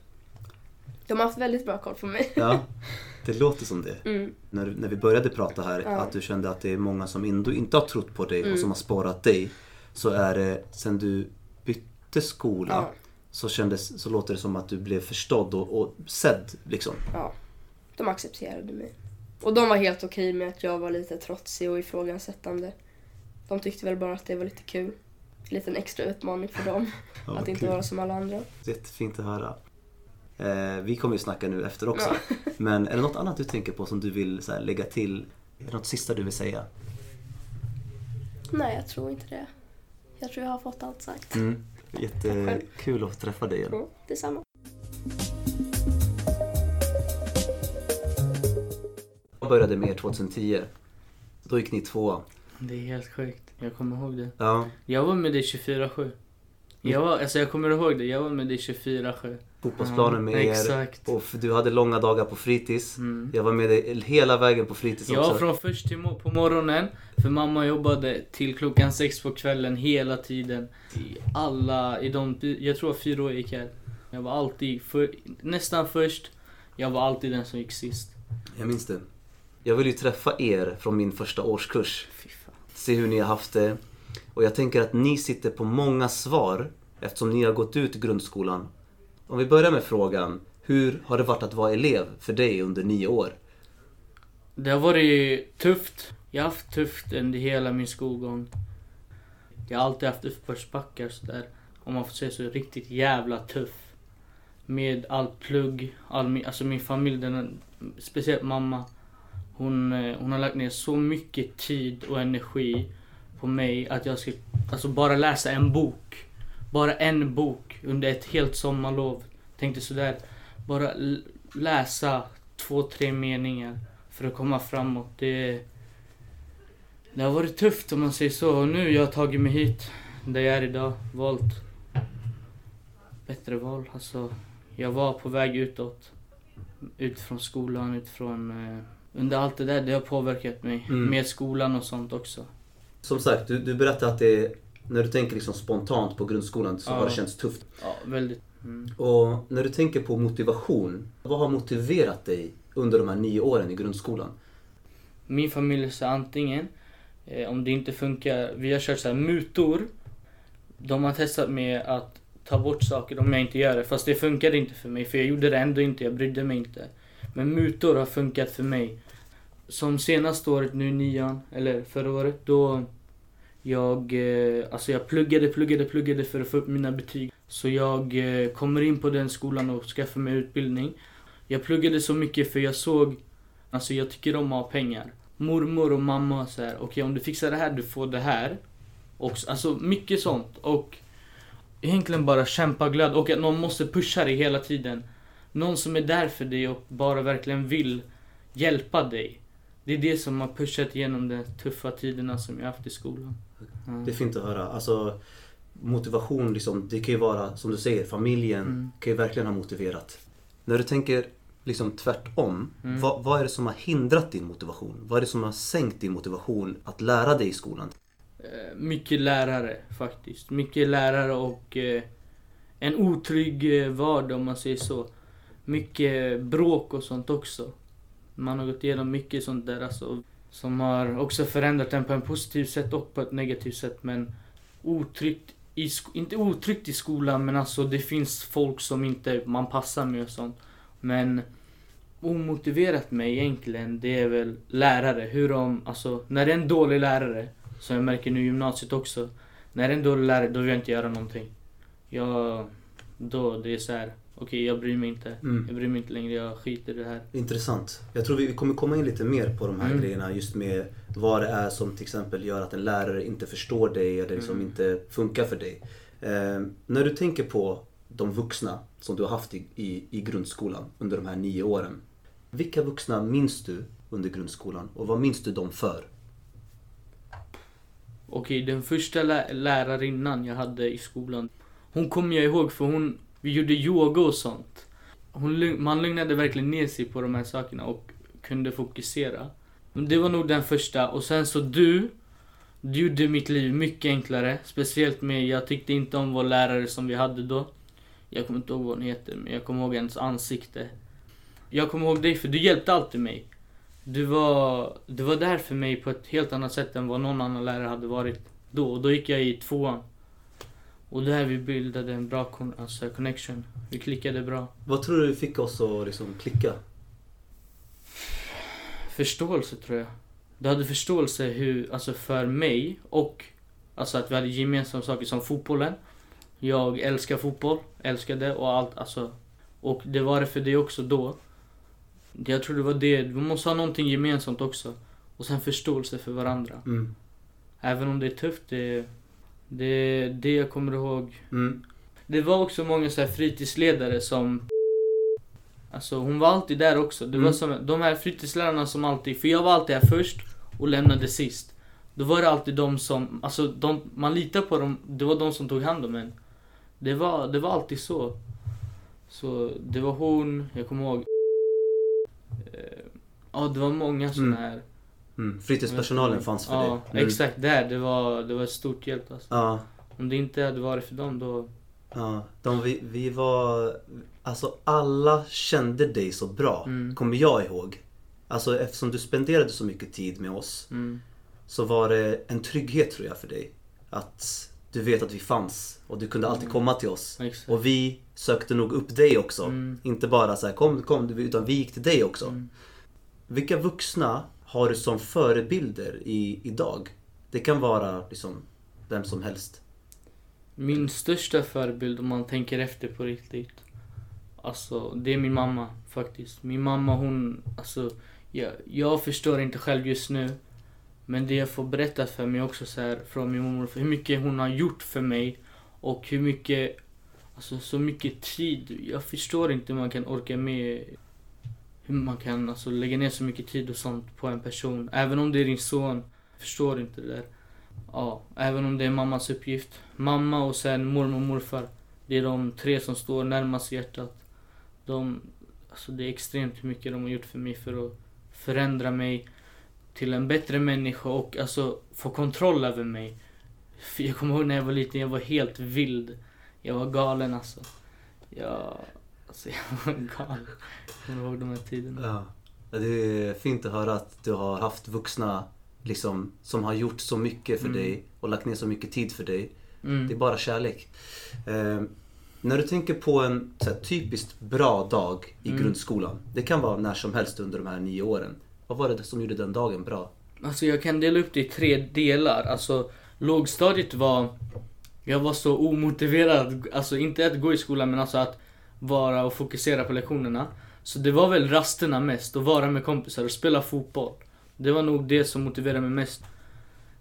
De har haft väldigt bra koll på mig. Ja, [LAUGHS] det låter som det. Mm, När, när vi började prata här, Ja. att du kände att det är många som ändå inte har trott på dig och Mm. som har sparat dig. Så är det sen du bytte skola ja, så, kändes, så låter det som att du blev förstådd och, och sedd. Liksom. ja. De accepterade mig. Och de var helt okej med att jag var lite trotsig och ifrågasättande. De tyckte väl bara att det var lite kul. En liten extra utmaning för dem. [LAUGHS] Ja, att inte kul. vara som alla andra. Jättefint att höra. Eh, vi kommer ju snacka nu efter också. Ja. [LAUGHS] Men är det något annat du tänker på som du vill så här, lägga till? Är det något sista du vill säga? Nej, jag tror inte det. Jag tror jag har fått allt sagt. Mm. Jättekul att träffa dig igen. Mm, detsamma. Började med er 2010. Då gick ni tvåa. Det är helt sjukt. Jag kommer ihåg det. Ja, Jag var med dig 24-7. Jag, var, alltså jag kommer ihåg det. Jag var med dig 24-7. fotbollsplanen med Ja, er. Exakt. Och du hade långa dagar på fritids. Mm. Jag var med dig hela vägen på fritids Jag också. var från först till på morgonen. För mamma jobbade till klockan sex på kvällen hela tiden. I alla, i de, jag tror fyra år jag gick här. Jag var alltid, för, nästan först. Jag var alltid den som gick sist. Jag minns det. Jag vill ju träffa er från min första årskurs. Se hur ni har haft det. Och jag tänker att ni sitter på många svar eftersom ni har gått ut grundskolan. Om vi börjar med frågan. Hur har det varit att vara elev för dig under nio år? Det har varit tufft. Jag har haft tufft under hela min skolgång. Jag har alltid haft uppförsbackar sådär. Om man får säga så, riktigt jävla tuff. Med allt plugg, all min, alltså min familj, den, speciellt mamma. Hon, eh, hon har lagt ner så mycket tid och energi på mig att jag ska alltså bara läsa en bok. Bara en bok under ett helt sommarlov. Tänkte sådär, bara läsa två, tre meningar för att komma framåt. Det, det har varit tufft om man säger så. Och nu har jag tagit mig hit, där jag är idag. Valt bättre val. Alltså, jag var på väg utåt. Ut från skolan, ut från... Eh, under allt det där, det har påverkat mig. Mm. Med skolan och sånt också. Som sagt, du, du berättade att det när du tänker liksom spontant på grundskolan så Ja. har det känts tufft. Ja, väldigt. Mm. Och när du tänker på motivation, vad har motiverat dig under de här nio åren i grundskolan? Min familj sa antingen, eh, om det inte funkar, vi har kört så här mutor. De har testat med att ta bort saker om jag inte gör det. Fast det funkade inte för mig, för jag gjorde det ändå inte, jag brydde mig inte. Men mutor har funkat för mig. Som senaste året nu, nian, eller förra året, då jag, eh, alltså jag pluggade, pluggade, pluggade för att få upp mina betyg. Så jag eh, kommer in på den skolan och skaffar mig utbildning. Jag pluggade så mycket för jag såg, alltså jag tycker om att ha pengar. Mormor och mamma så här, okej om du fixar det här, du får det här. Och, alltså mycket sånt. Och egentligen bara kämpaglöd och att någon måste pusha dig hela tiden. Någon som är där för dig och bara verkligen vill hjälpa dig. Det är det som har pushat igenom de tuffa tiderna som jag haft i skolan. Ja. Det är fint att höra. Alltså, motivation, liksom, det kan ju vara som du säger, familjen Mm. kan ju verkligen ha motiverat. När du tänker liksom tvärtom, Mm. vad, vad är det som har hindrat din motivation? Vad är det som har sänkt din motivation att lära dig i skolan? Eh, Mycket lärare faktiskt. Mycket lärare och eh, en otrygg eh, vardag om man säger så. Mycket bråk och sånt också. Man har gått igenom mycket sånt där alltså. Som har också förändrat en på ett positivt sätt och på ett negativt sätt. Men otryggt, i inte otryggt i skolan men alltså det finns folk som inte man passar med och sånt. Men omotiverat mig egentligen, det är väl lärare. Hur de, alltså när det är en dålig lärare som jag märker nu i gymnasiet också. När det är en dålig lärare, då vill jag inte göra någonting. Jag, då, det är så här okej jag bryr mig inte. Mm. Jag bryr mig inte längre, jag skiter i det här. Intressant. Jag tror vi vi kommer komma in lite mer på de här Mm. grejerna just med vad det är som till exempel gör att en lärare inte förstår dig eller liksom Mm. inte funkar för dig. Eh, när du tänker på de vuxna som du har haft i, i, i grundskolan under de här nio åren. Vilka vuxna minns du under grundskolan och vad minns du dem för? Okej, den första lä- lärarinnan jag hade i skolan. Hon kommer jag ihåg för hon, vi gjorde yoga och sånt. Hon, man lugnade verkligen ner sig på de här sakerna och kunde fokusera. Men det var nog den första. Och sen så du, du gjorde mitt liv mycket enklare. Speciellt med, jag tyckte inte om vår lärare som vi hade då. Jag kommer inte ihåg vad hon heter, men jag kommer ihåg hennes ansikte. Jag kommer ihåg dig för du hjälpte alltid mig. Du var, du var där för mig på ett helt annat sätt än vad någon annan lärare hade varit då. Och då gick jag i tvåan. Och där vi bildade en bra alltså connection. Vi klickade bra. Vad tror du fick oss att liksom klicka? Förståelse tror jag. Du hade förståelse hur, alltså för mig och alltså att vi hade gemensamma saker som fotbollen. Jag älskar fotboll, älskade och allt alltså. Och det var det för dig också då. Jag tror det var det, vi måste ha någonting gemensamt också. Och sen förståelse för varandra. Mm. Även om det är tufft, det, det, det jag kommer ihåg. Mm. Det var också många så här fritidsledare som Alltså hon var alltid där också. Det var Mm. som de här fritidslärarna som alltid, för jag var alltid här först och lämnade sist. Då var det alltid de som, alltså de, man litar på dem, det var de som tog hand om en. Det var, det var alltid så. Så det var hon, jag kommer ihåg. eh, Ja, det var många såna Mm. här. Mm. Fritidspersonalen fanns för ja, dig. Mm. exakt där. Det var, det var ett stort hjälp alltså. Ja. Om det inte hade varit för dem då... Ja, de, vi, vi var... Alltså alla kände dig så bra, Mm. kommer jag ihåg. Alltså eftersom du spenderade så mycket tid med oss Mm, så var det en trygghet tror jag för dig. Att du vet att vi fanns och du kunde alltid Mm. komma till oss. exakt. Och vi sökte nog upp dig också. Mm. Inte bara så här kom, kom, utan vi gick till dig också. Mm. Vilka vuxna har du som förebilder i, idag? Det kan vara liksom vem som helst. Min största förebild om man tänker efter på riktigt. Alltså, det är min mamma faktiskt. Min mamma hon, alltså, jag, jag förstår inte själv just nu. Men det jag får berättat för mig också så här från min mormor, hur mycket hon har gjort för mig. Och hur mycket, alltså så mycket tid. Jag förstår inte hur man kan orka med, hur man kan alltså lägga ner så mycket tid och sånt på en person. Även om det är din son, förstår inte det där. Ja, även om det är mammas uppgift. Mamma och sen mormor och morfar. Det är de tre som står närmast hjärtat. De, alltså det är extremt hur mycket de har gjort för mig för att förändra mig till en bättre människa och alltså få kontroll över mig. För jag kommer ihåg när jag var liten, jag var helt vild. Jag var galen alltså. Jag, alltså jag var galen. Kommer ihåg de här tiderna. Ja. Det är fint att höra att du har haft vuxna liksom, som har gjort så mycket för Mm. dig och lagt ner så mycket tid för dig. Mm. Det är bara kärlek. Eh, när du tänker på en här, typiskt bra dag i Mm. grundskolan. Det kan vara när som helst under de här nio åren. Vad var det som gjorde den dagen bra? Alltså jag kan dela upp det i tre delar. Alltså lågstadiet var... Jag var så omotiverad, alltså inte att gå i skolan men alltså att vara och fokusera på lektionerna. Så det var väl rasterna mest, att vara med kompisar och spela fotboll. Det var nog det som motiverade mig mest.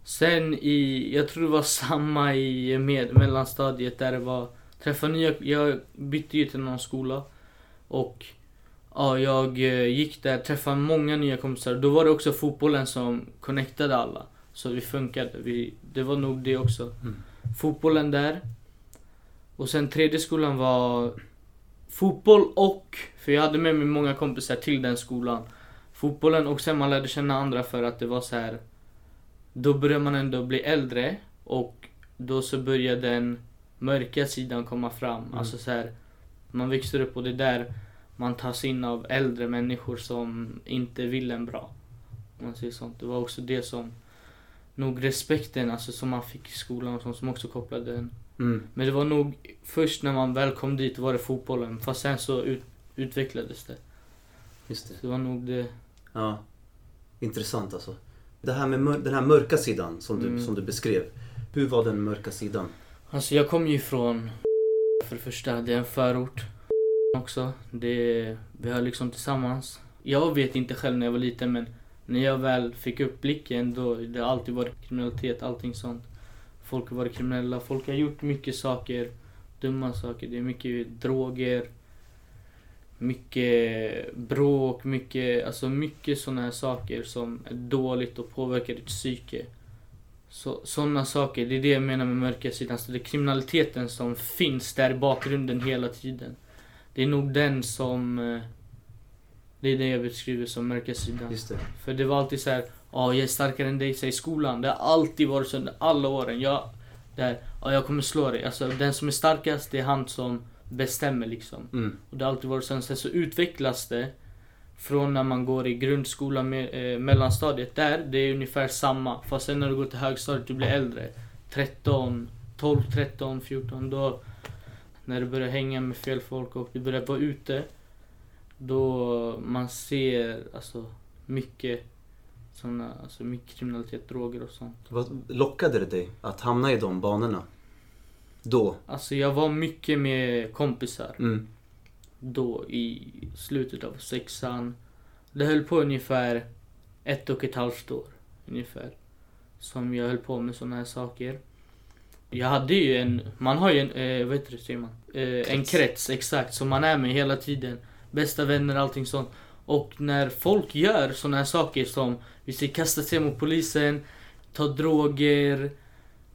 Sen i, jag tror det var samma i med, mellanstadiet där det var träffa nya, jag bytte ju till någon skola. Och ja, jag eh, gick där, träffade många nya kompisar. Då var det också fotbollen som connectade alla. Så vi funkade. Vi, det var nog det också. Mm. Fotbollen där. Och sen tredje skolan var fotboll och, för jag hade med mig många kompisar till den skolan. Fotbollen och sen man lärde känna andra för att det var så här. Då börjar man ändå bli äldre och då så börjar den mörka sidan komma fram. Mm. Alltså så här, man växer upp och det är där man tas in av äldre människor som inte vill en bra. Man säger sånt. Det var också det som nog respekten alltså, som man fick i skolan och sånt, som också kopplade den. Mm. Men det var nog först när man väl kom dit var det fotbollen. Fast sen så ut, utvecklades det. Just det. Så det var nog det. Ja. Intressant alltså. Det här med den här mörka sidan som du, Mm. som du beskrev. Hur var den mörka sidan? Alltså jag kom ju från, för det första, det är en förort också. Det, vi har liksom tillsammans. Jag vet inte själv när jag var liten men när jag väl fick upp blicken då det har alltid varit kriminalitet, allting sånt. Folk har varit kriminella, folk har gjort mycket saker, dumma saker. Det är mycket droger, mycket bråk, mycket, alltså mycket sådana här saker som är dåligt och påverkar ditt psyke. Så, sådana saker, det är det jag menar med mörka sidan. Så det är kriminaliteten som finns där i bakgrunden hela tiden. Det är nog den som... eh, Det är det jag beskriver som mörka sidan. Det. För det var alltid så här, ja jag är starkare än dig, säg i skolan. Det har alltid varit så under alla åren. Jag, där, ja jag kommer slå dig. Alltså den som är starkast, det är han som bestämmer liksom. Mm. Och det har alltid varit så. Sen så utvecklas det från när man går i grundskolan, med, eh, mellanstadiet. Där, det är ungefär samma. Fast sen när du går till högstadiet, du blir äldre. 13, 12, 13, 14. Då, när du börjar hänga med fel folk och du börjar vara ute. Då man ser alltså mycket såna, alltså mycket kriminalitet, droger och sånt. Vad lockade det dig att hamna i de banorna? Då? Alltså jag var mycket med kompisar. Mm. då i slutet av sexan. Det höll på ungefär ett och ett halvt år. Ungefär. Som jag höll på med såna här saker. Jag hade ju en, man har ju en, eh, vad heter det säger man? Eh, en krets, exakt, som man är med hela tiden. Bästa vänner, allting sånt. Och när folk gör såna här saker som, vi säger kasta sig mot polisen, ta droger,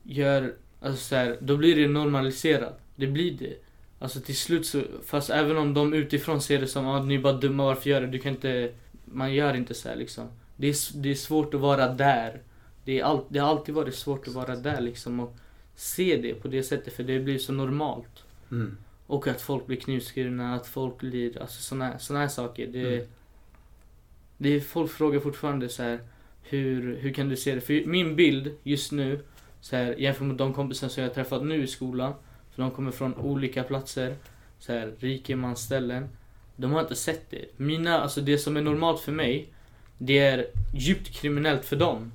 gör, alltså så här, då blir det normaliserat. Det blir det. Alltså till slut så, fast även om de utifrån ser det som att ni är bara dumma, varför gör det? Du kan inte, man gör inte så här liksom. Det är, det är svårt att vara där. Det, är all, det har alltid varit svårt att vara där liksom och se det på det sättet för det blir så normalt. Mm. Och att folk blir knivskurna, att folk blir, alltså såna, såna här saker. Det, Mm. Det är, folk frågar fortfarande så här hur, hur kan du se det? För min bild just nu, så här, jämfört med de kompisar som jag har träffat nu i skolan, för de kommer från olika platser, så här, rikemansställen. De har inte sett det. Mina, alltså det som är normalt för mig, det är djupt kriminellt för dem.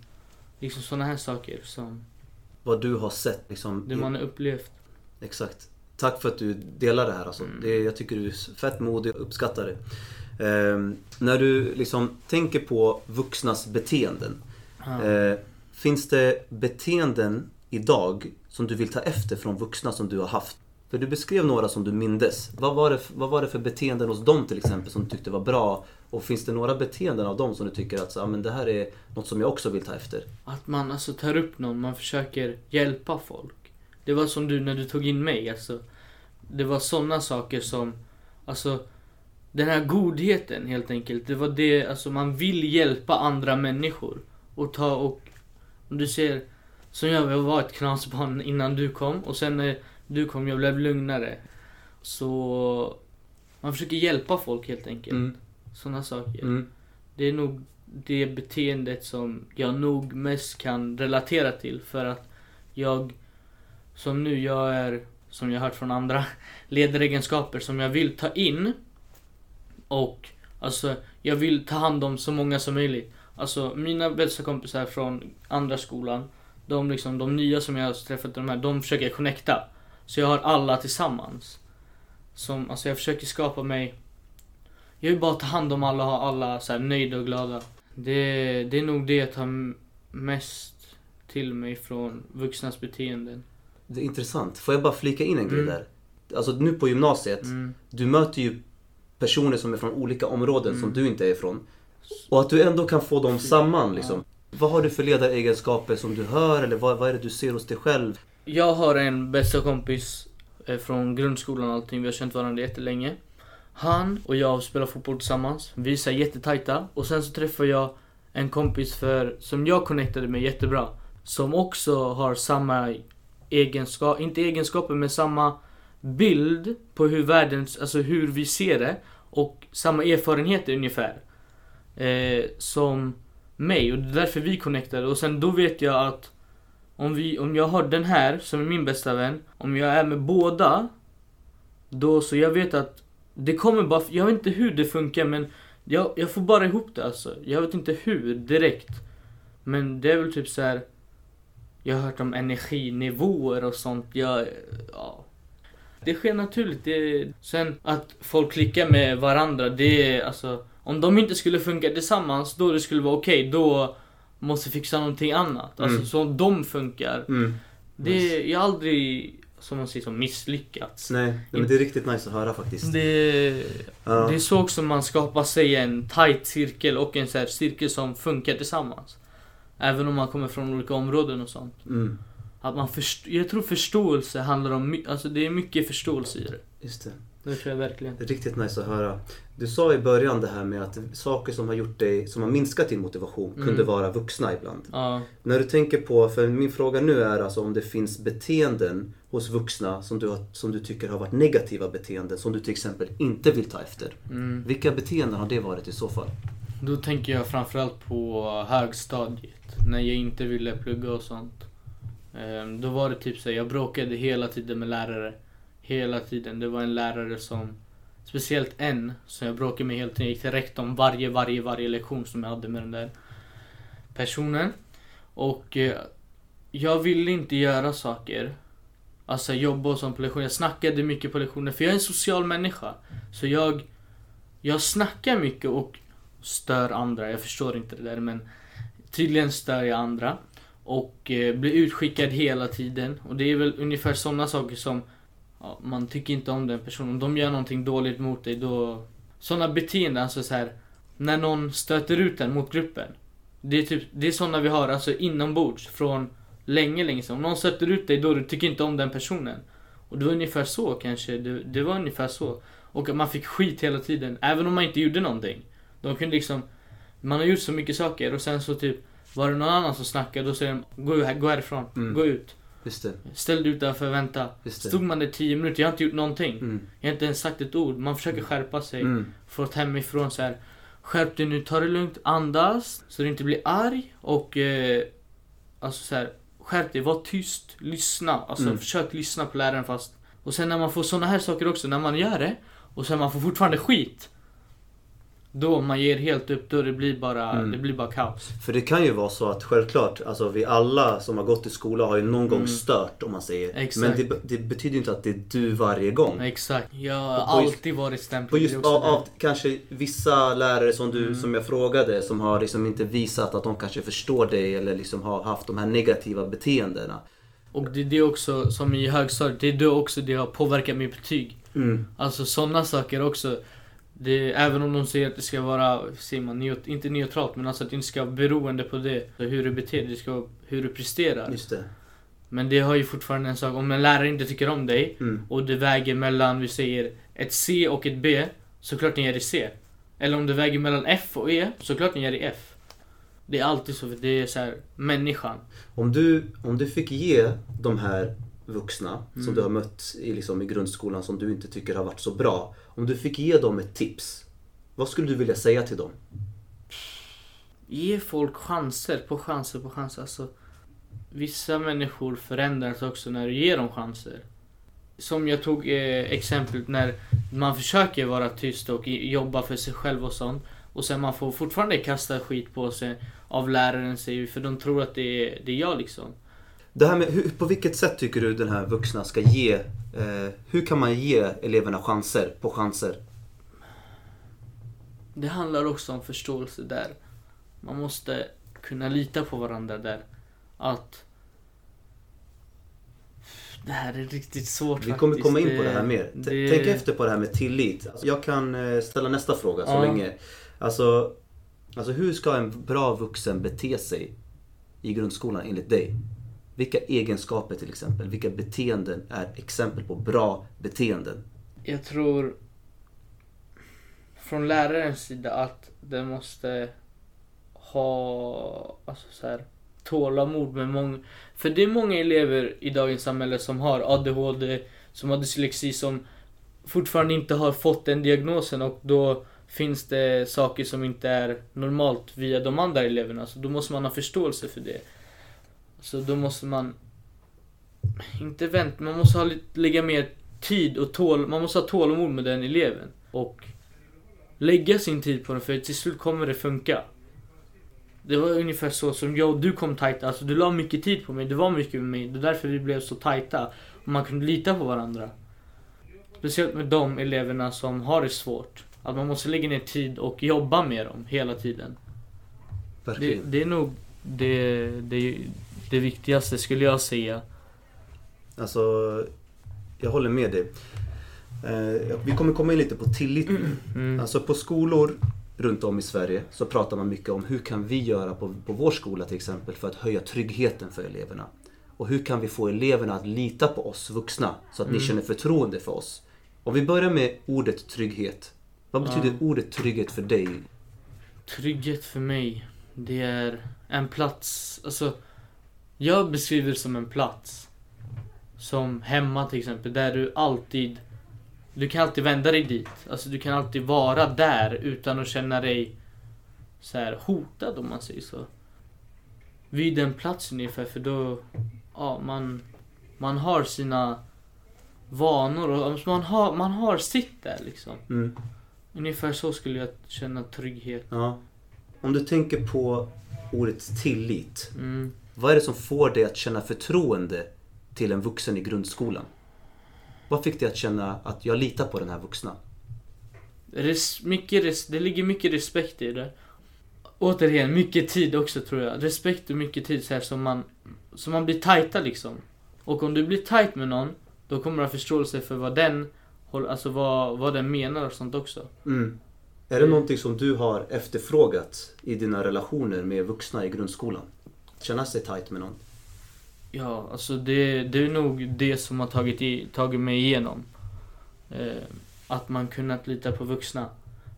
Liksom såna här saker som Vad du har sett liksom. det man har upplevt. Exakt. Tack för att du delar det här alltså. Mm. Det, jag tycker du är fett modig och uppskattar det. Ehm, när du liksom tänker på vuxnas beteenden. Eh, finns det beteenden idag som du vill ta efter från vuxna som du har haft? För du beskrev några som du mindes. Vad var det, vad var det för beteenden hos dem till exempel som du tyckte var bra? Och finns det några beteenden av dem som du tycker att så, ah, men det här är något som jag också vill ta efter? Att man alltså tar upp någon, man försöker hjälpa folk. Det var som du när du tog in mig, alltså. Det var såna saker som, alltså den här godheten helt enkelt. Det var det, alltså man vill hjälpa andra människor. Och ta och, om du ser, som jag, jag var ett knasbarn innan du kom och sen när du kom jag blev lugnare. Så man försöker hjälpa folk helt enkelt. Mm. Sådana saker. Mm. Det är nog det beteendet som jag nog mest kan relatera till för att jag som nu, jag är som jag hört från andra [LAUGHS] ledaregenskaper som jag vill ta in och alltså jag vill ta hand om så många som möjligt. Alltså mina bästa kompisar från andra skolan, de liksom de nya som jag har träffat, de här, de försöker jag connecta. Så jag har alla tillsammans. Som, alltså jag försöker skapa mig jag vill bara ta hand om alla och ha alla så här nöjda och glada. Det, det är nog det jag tar mest till mig från vuxnas beteenden. Det är intressant. Får jag bara flika in en grej Mm. där? Alltså nu på gymnasiet, Mm. du möter ju personer som är från olika områden som Mm. du inte är ifrån. Och att du ändå kan få dem samman liksom. Vad har du för ledaregenskaper som du hör eller vad, vad är det du ser hos dig själv? Jag har en bästa kompis eh, från grundskolan och allting, vi har känt varandra jättelänge. Han och jag spelar fotboll tillsammans, vi är så jättetajta. Och sen så träffar jag en kompis för, som jag connectade med jättebra. Som också har samma egenskap, inte egenskaper men samma bild på hur världen, alltså hur vi ser det. Och samma erfarenheter ungefär. Eh, som mig och det är därför vi connectade. Och sen då vet jag att om, vi, om jag har den här som är min bästa vän, om jag är med båda, då så jag vet att det kommer bara, jag vet inte hur det funkar men jag, jag får bara ihop det alltså. Jag vet inte hur direkt. Men det är väl typ så här. Jag har hört om energinivåer och sånt. Jag, ja. Det sker naturligt. Det, sen att folk klickar med varandra, det är alltså. Om de inte skulle funka tillsammans, då det skulle vara okej, då måste fixa någonting annat. Alltså Mm. så de funkar. Mm. Det, jag har aldrig, som man säger, som misslyckats. Nej, men det är riktigt nice att höra faktiskt. Det, Ja. det är så också man skapar sig en tight cirkel och en så cirkel som funkar tillsammans. Även om man kommer från olika områden och sånt. Mm. Att man först- jag tror förståelse handlar om, alltså det är mycket förståelse i det. Just det. Det tror jag verkligen. Det är riktigt nice att höra. Du sa i början det här med att saker som har gjort dig, som har minskat din motivation, Mm. kunde vara vuxna ibland. Ja. När du tänker på, för min fråga nu är alltså om det finns beteenden hos vuxna som du, har, som du tycker har varit negativa beteenden, som du till exempel inte vill ta efter. Mm. Vilka beteenden har det varit i så fall? Då tänker jag framförallt på högstadiet. När jag inte ville plugga och sånt. Ehm, då var det typ så här, jag bråkade hela tiden med lärare. Hela tiden. Det var en lärare som, speciellt en, som jag bråkade med hela tiden. Jag gick till rektorn varje, varje, varje lektion som jag hade med den där personen. Och eh, jag ville inte göra saker. Alltså jobba och sånt på lektioner. Jag snackade mycket på lektioner för jag är en social människa. Så jag, jag snackar mycket och stör andra. Jag förstår inte det där men tydligen stör jag andra. Och eh, blir utskickad hela tiden. Och det är väl ungefär sådana saker som ja, man tycker inte om den personen. Om de gör någonting dåligt mot dig då... Sådana beteenden, alltså så här När någon stöter ut en mot gruppen. Det är typ, det är sådana vi har alltså inombords från länge, länge sedan. Om någon stöter ut dig då du tycker inte om den personen. Och det var ungefär så kanske, det, det var ungefär så. Och att man fick skit hela tiden, även om man inte gjorde någonting. De kunde liksom, man har gjort så mycket saker och sen så typ var det någon annan som snackade och säger de, gå, här, gå härifrån, Mm. gå ut. Just det. Ställ dig utanför, vänta. Just det. Stod man där 10 minuter, jag har inte gjort någonting. Mm. Jag har inte ens sagt ett ord. Man försöker skärpa sig. Mm. Fått hemifrån så här. Skärp dig nu, ta det lugnt, andas. Så du inte blir arg. Och eh, alltså så här, skärp dig, var tyst, lyssna. Alltså Mm. försök lyssna på läraren fast. Och sen när man får såna här saker också, när man gör det. Och sen man får fortfarande skit. Då man ger helt upp, då det blir bara, Mm. det blir bara kaos. För det kan ju vara så att självklart, alltså vi alla som har gått i skola har ju någon gång Mm. stört om man säger. Exakt. Men det, det betyder ju inte att det är du varje gång. Exakt. Jag har Och just- alltid varit På stämplad. just är också av, av kanske vissa lärare som du Mm. som jag frågade som har liksom inte visat att de kanske förstår dig eller liksom har haft de här negativa beteendena. Och det är det också, som i högstadiet, det är då också det har påverkat mitt betyg. Mm. Alltså sådana saker också. Det, även om de säger att det ska vara, säger man, neut, inte neutralt men alltså att det inte ska vara beroende på det. Så hur du beter dig, det ska vara hur du presterar. Just det. Men det har ju fortfarande en sak, om en lärare inte tycker om dig Mm. och det väger mellan, vi säger, ett C och ett B, såklart ni ger det C. Eller om det väger mellan F och E, såklart ni ger det F. Det är alltid så, för det är så här, människan. Om du, om du fick ge de här vuxna som Mm. du har mött i, liksom, i grundskolan som du inte tycker har varit så bra. Om du fick ge dem ett tips, vad skulle du vilja säga till dem? Ge folk chanser på chanser på chanser. Alltså, vissa människor förändras också när du ger dem chanser. Som jag tog eh, exemplet när man försöker vara tyst och jobba för sig själv och sånt. Och sen man får fortfarande kasta skit på sig av läraren säger för de tror att det är, det är jag liksom. Det här med, hur, på vilket sätt tycker du den här vuxna ska ge, eh, hur kan man ge eleverna chanser på chanser? Det handlar också om förståelse där. Man måste kunna lita på varandra där. Att det här är riktigt svårt Vi kommer faktiskt. komma in på det här mer. Det- Tänk efter på det här med tillit. Alltså, jag kan eh, ställa nästa fråga så Ja. länge. Alltså, alltså hur ska en bra vuxen bete sig i grundskolan enligt dig? Vilka egenskaper till exempel, vilka beteenden är exempel på bra beteenden? Jag tror från lärarens sida att den måste ha alltså så här, tålamod med många. För det är många elever i dagens samhälle som har ADHD, som har dyslexi, som fortfarande inte har fått den diagnosen och då finns det saker som inte är normalt via de andra eleverna. Så då måste man ha förståelse för det. Så då måste man inte vänta, man måste ha lite, lägga mer tid och tål, man måste ha tålamod med den eleven. Och lägga sin tid på den för till slut kommer det funka. Det var ungefär så som jag och du kom tajta, alltså du la mycket tid på mig, du var mycket med mig, det är därför vi blev så tajta. Och man kunde lita på varandra. Speciellt med de eleverna som har det svårt. Att man måste lägga ner tid och jobba med dem hela tiden. Det, det är nog det, det, det viktigaste skulle jag säga. Alltså, jag håller med dig. Eh, vi kommer komma in lite på tillit nu. [CLEARS THROAT] Mm. Alltså på skolor runt om i Sverige så pratar man mycket om hur kan vi göra på, på vår skola till exempel för att höja tryggheten för eleverna. Och hur kan vi få eleverna att lita på oss vuxna så att ni Mm. känner förtroende för oss. Om vi börjar med ordet trygghet. Vad betyder Ja. ordet trygghet för dig? Trygghet för mig, det är en plats, alltså jag beskriver det som en plats. Som hemma till exempel, där du alltid, du kan alltid vända dig dit. Alltså du kan alltid vara där utan att känna dig så här hotad om man säger så. Vid den platsen ungefär, för då, ja man, man har sina vanor och alltså, man har, man har sitt där liksom. Mm. Ungefär så skulle jag känna trygghet. Ja. Om du tänker på ordet tillit. Mm. Vad är det som får dig att känna förtroende till en vuxen i grundskolan? Vad fick dig att känna att jag litar på den här vuxna? Res, mycket res, det ligger mycket respekt i det. Återigen, mycket tid också tror jag. Respekt och mycket tid så här som man, som man blir tajta liksom. Och om du blir tajt med någon, då kommer du ha förståelse för vad den, alltså vad, vad den menar och sånt också. Mm. Är det någonting som du har efterfrågat i dina relationer med vuxna i grundskolan? Känna sig tight med någon? Ja, alltså det, det är nog det som har tagit, i, tagit mig igenom. Eh, att man kunnat lita på vuxna.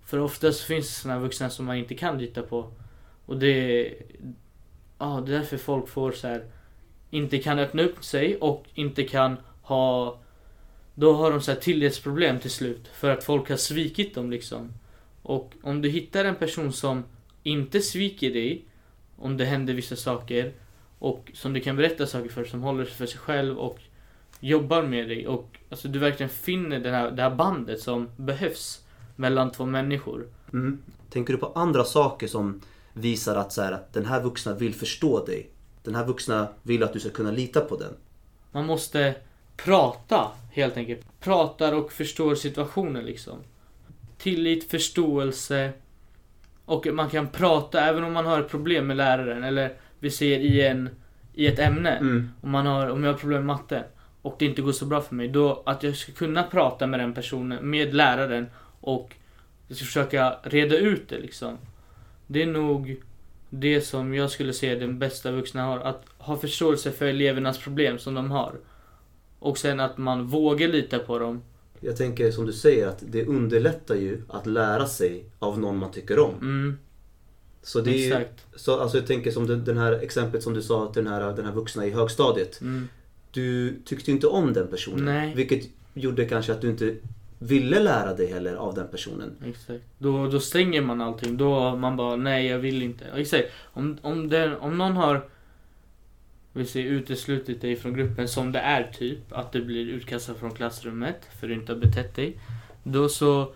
För oftast finns det såna vuxna som man inte kan lita på. Och det, ja, det är därför folk får så här inte kan öppna upp sig och inte kan ha då har de så här tillitsproblem till slut för att folk har svikit dem liksom. Och om du hittar en person som inte sviker dig om det händer vissa saker och som du kan berätta saker för, som håller sig för sig själv och jobbar med dig och alltså du verkligen finner det här, det här bandet som behövs mellan två människor. Mm. Tänker du på andra saker som visar att, så här, att den här vuxna vill förstå dig? Den här vuxna vill att du ska kunna lita på den? Man måste prata helt enkelt. Pratar och förstår situationen liksom. Tillit, förståelse och man kan prata även om man har ett problem med läraren eller vi säger i, en, i ett ämne. Mm. Om, man har, om jag har problem med matte och det inte går så bra för mig. Då att jag ska kunna prata med den personen, med läraren och jag ska försöka reda ut det liksom. Det är nog det som jag skulle säga den bästa vuxna har. Att ha förståelse för elevernas problem som de har. Och sen att man vågar lita på dem. Jag tänker som du säger att det underlättar ju att lära sig av någon man tycker om. Mm, Så det är ju, så, alltså jag tänker som den, den här exemplet som du sa till den här, den här vuxna i högstadiet. Mm, du tyckte inte om den personen. Nej. Vilket gjorde kanske att du inte ville lära dig heller av den personen. Exakt. Då, då stänger man allting. Då man bara, nej jag vill inte. Exakt. Om, om, den, om någon har vill säga, uteslutit dig från gruppen som det är typ, att du blir utkastad från klassrummet för att du inte har betett dig. Då så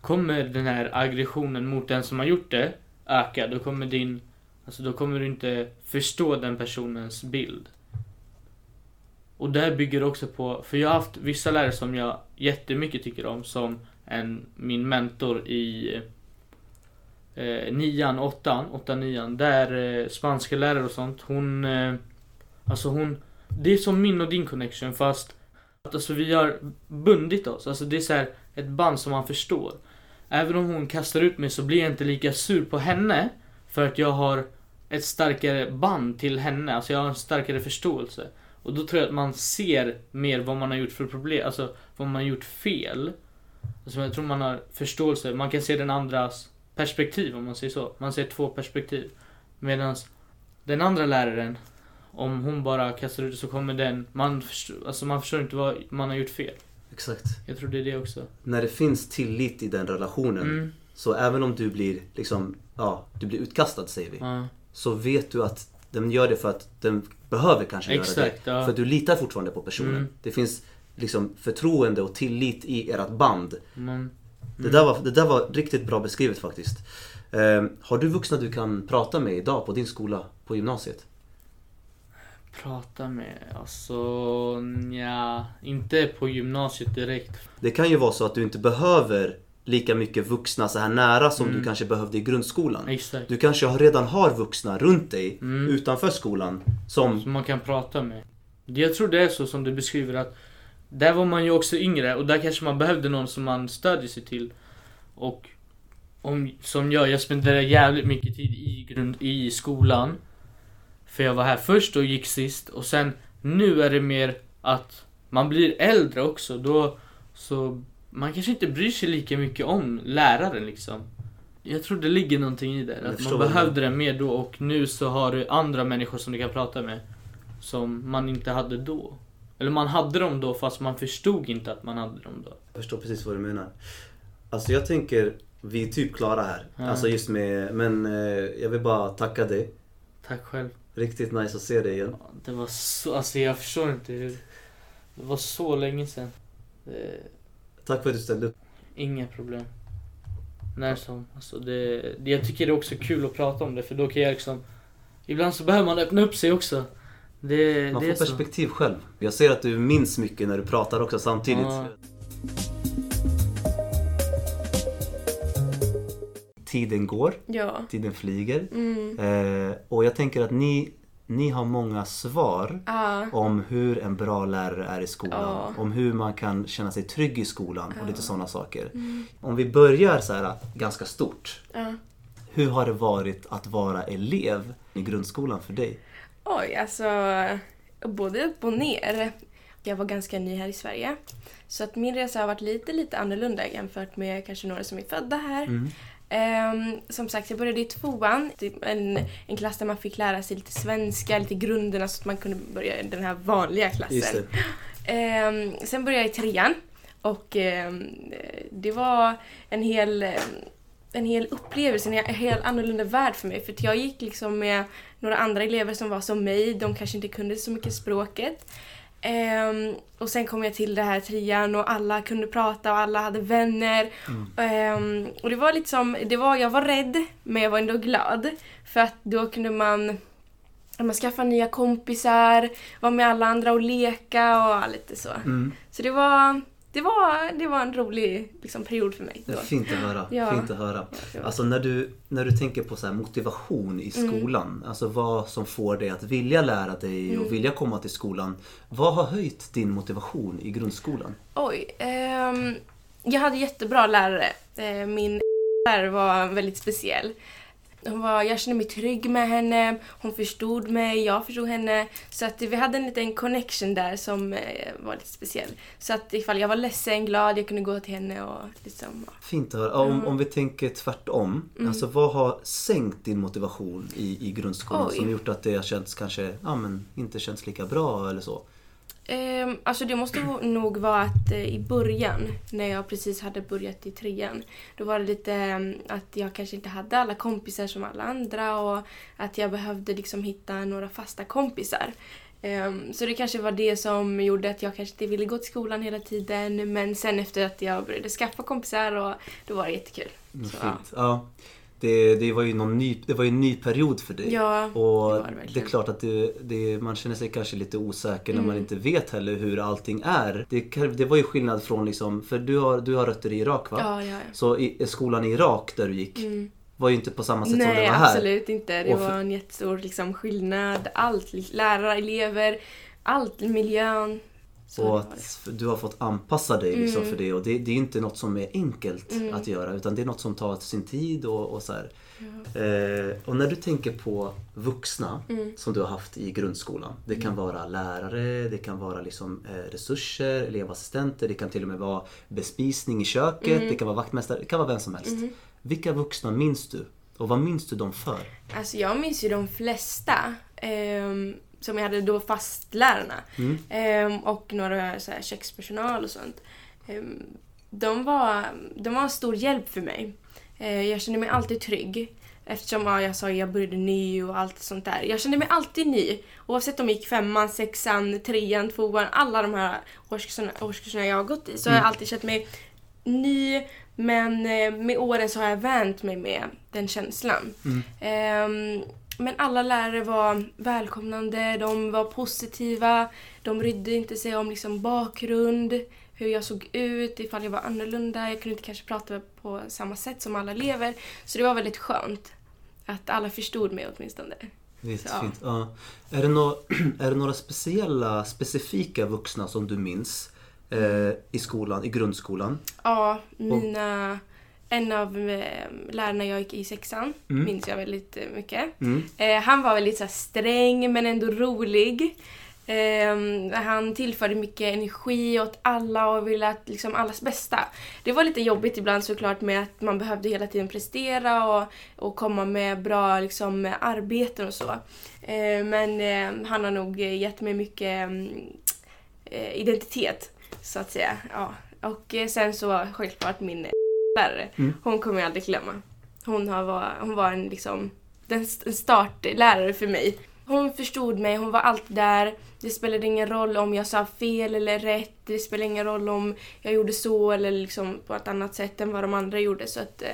kommer den här aggressionen mot den som har gjort det öka. Då kommer din, alltså då kommer du inte förstå den personens bild. Och det här bygger också på, för jag har haft vissa lärare som jag jättemycket tycker om som en, min mentor i eh, nian, åttan, åttan, nian. Där eh, spanska lärare och sånt, hon, eh, alltså hon, det är som min och din connection fast Alltså vi har bundit oss, alltså det är så här ett band som man förstår. Även om hon kastar ut mig så blir jag inte lika sur på henne för att jag har ett starkare band till henne, alltså jag har en starkare förståelse. Och då tror jag att man ser mer vad man har gjort för problem, alltså vad man har gjort fel. Alltså jag tror man har förståelse, man kan se den andras perspektiv om man säger så. Man ser två perspektiv. Medan den andra läraren, om hon bara kastar ut det så kommer den, man förstår, alltså man förstår inte vad man har gjort fel. Exakt. Jag tror det är det också. När det finns tillit i den relationen. Mm. Så även om du blir liksom, ja, du blir utkastad säger vi. Ja, Så vet du att den gör det för att den behöver kanske göra Exakt, det. ja. För du litar fortfarande på personen. Mm. Det finns liksom förtroende och tillit i ert band. man, Det, där var, det där var riktigt bra beskrivet faktiskt. Eh, har du vuxna du kan prata med idag på din skola, på gymnasiet? Prata med, alltså ja, inte på gymnasiet direkt. Det kan ju vara så att du inte behöver lika mycket vuxna så här nära som Mm. du kanske behövde i grundskolan. Exakt. Du kanske redan har vuxna runt dig Mm. utanför skolan som... Som man kan prata med. Jag tror det är så som du beskriver att där var man ju också yngre och där kanske man behövde någon som man stödjer sig till. Och om, som jag, jag spenderade jävligt mycket tid i, grund, i skolan. För jag var här först och gick sist och sen nu är det mer att man blir äldre också då så man kanske inte bryr sig lika mycket om läraren liksom. Jag tror det ligger någonting i det. Jag Att man behövde det mer då och nu så har du andra människor som du kan prata med. Som man inte hade då. Eller man hade dem då fast man förstod inte att man hade dem då. Jag förstår precis vad du menar. Alltså jag tänker, vi är typ klara här. Ja. Alltså just med, men eh, jag vill bara tacka dig. Tack själv. Riktigt nice att se dig igen. Det var så, alltså jag förstår inte hur. Det var så länge sedan. Det, Tack för att du ställde upp. inga problem. När som. Alltså det, det, jag tycker det är också kul att prata om det för då kan jag liksom. Ibland så behöver man öppna upp sig också. Det, Man får så. perspektiv själv. Jag ser att du minns mycket när du pratar också samtidigt. Ja. Tiden går, Ja. tiden flyger. Mm. Eh, och jag tänker att ni, ni har många svar Ja. om hur en bra lärare är i skolan. Ja. Om hur man kan känna sig trygg i skolan och lite sådana saker. Mm. Om vi börjar så här ganska stort. Hur har det varit att vara elev i grundskolan för dig? Oj, alltså både upp och ner. Jag var ganska ny här i Sverige. Så att min resa har varit lite, lite annorlunda jämfört med kanske några som är födda här. Mm. Ehm, som sagt, jag började i tvåan. Typ En, en klass där man fick lära sig lite svenska, lite grunderna så att man kunde börja i den här vanliga klassen. Ehm, sen började jag i trean och ehm, det var en hel, en hel upplevelse, en helt annorlunda värld för mig. För jag gick liksom med några andra elever som var som mig, de kanske inte kunde så mycket språket. Ehm, och sen kom jag till det här trean och alla kunde prata och alla hade vänner. Ehm, och det var lite som, det var, jag var rädd men jag var ändå glad. För att då kunde man man skaffa nya kompisar, vara med alla andra och leka och lite så. Mm. Så det var, det var, det var en rolig liksom, period för mig. Då. fint att höra. Ja. Fint att höra. Alltså när du, när du tänker på så motivation i Mm. skolan. Alltså vad som får dig att vilja lära dig Mm. och vilja komma till skolan. Vad har höjt din motivation i grundskolan? Oj. ehm, jag hade jättebra lärare. Eh, min lärare var väldigt speciell. Hon var, jag kände mig trygg med henne, hon förstod mig, jag förstod henne. Så att vi hade en liten connection där som eh, var lite speciell. Så att ifall jag var ledsen, glad, jag kunde gå till henne och liksom... Fint att höra. Om, om vi tänker tvärtom. Mm. Alltså vad har sänkt din motivation i, i grundskolan Oj. som gjort att det har känts kanske, ja men inte känns lika bra eller så? Ehm, alltså det måste [CLEARS THROAT] nog vara att eh, i början, när jag precis hade börjat i trean, då var det lite eh, att jag kanske inte hade alla kompisar som alla andra och att jag behövde liksom hitta några fasta kompisar. Ehm, så det kanske var det som gjorde att jag kanske inte ville gå till skolan hela tiden men sen efter att jag började skaffa kompisar och då var det jättekul. Mm, Så, Fint. Ja. Det, det var ju någon ny, det var en ny period för dig. Ja, och det var det det, är klart att det, man känner sig kanske lite osäker när Mm. man inte vet heller hur allting är. Det, var ju skillnad från liksom, för du har, du har rötter i Irak va? Ja, ja, ja. Så i, skolan i Irak där du gick Mm. var ju inte på samma sätt som det Nej, var här. absolut inte. Det Och för- var en jättestor liksom, skillnad. Allt. Lärare, elever, allt. Miljön. Så Och att du har fått anpassa dig liksom Mm. för det och det, det är inte något som är enkelt Mm. att göra utan det är något som tar sin tid och, och så här. Ja. Eh, och när du tänker på vuxna Mm. som du har haft i grundskolan. Det kan vara lärare, det kan vara liksom, eh, resurser, elevassistenter, det kan till och med vara bespisning i köket, Mm. det kan vara vaktmästare, det kan vara vem som helst. Mhm. Vilka vuxna minns du? Och vad minns du dem för? Alltså jag minns ju de flesta. ehm, som jag hade då fastlärarna. Mm. Ehm, och några så här, kökspersonal och sånt. Ehm, de, var, de var en stor hjälp för mig. Eh, jag kände mig alltid trygg. Eftersom ja, jag sa jag började ny och allt sånt där. Jag kände mig alltid ny. Oavsett om jag gick femman, sexan, trean, tvåan. Alla de här årskurserna, årskurserna jag har gått i. Så har jag alltid känt mig ny. Men eh, med åren så har jag vänt mig med den känslan. Ehm, men alla lärare var välkomnande, de var positiva, de brydde inte sig om liksom bakgrund, hur jag såg ut, ifall jag var annorlunda. Jag kunde inte kanske prata på samma sätt som alla elever. Så det var väldigt skönt att alla förstod mig åtminstone. Vet, Ja. fint. Ja. Är, det nå- [CLEARS THROAT] är det några speciella, specifika vuxna som du minns eh, i skolan, i grundskolan? Ja, mina... En av eh, lärarna jag gick i sexan Mm. minns jag väldigt eh, mycket. Mm. Eh, han var väldigt så här, sträng men ändå rolig. Eh, han tillförde mycket energi åt alla och ville att liksom allas bästa. Det var lite jobbigt ibland såklart med att man behövde hela tiden prestera och, och komma med bra liksom, arbeten och så. Men han har nog gett mig mycket identitet så att säga. Ja. Och sen så självklart min lärare. Mm. Hon kommer jag aldrig glömma. Hon, har var, hon var en, liksom, en startlärare för mig. Hon förstod mig, hon var alltid där. Det spelade ingen roll om jag sa fel eller rätt. Det spelade ingen roll om jag gjorde så eller liksom på ett annat sätt än vad de andra gjorde. Så att eh,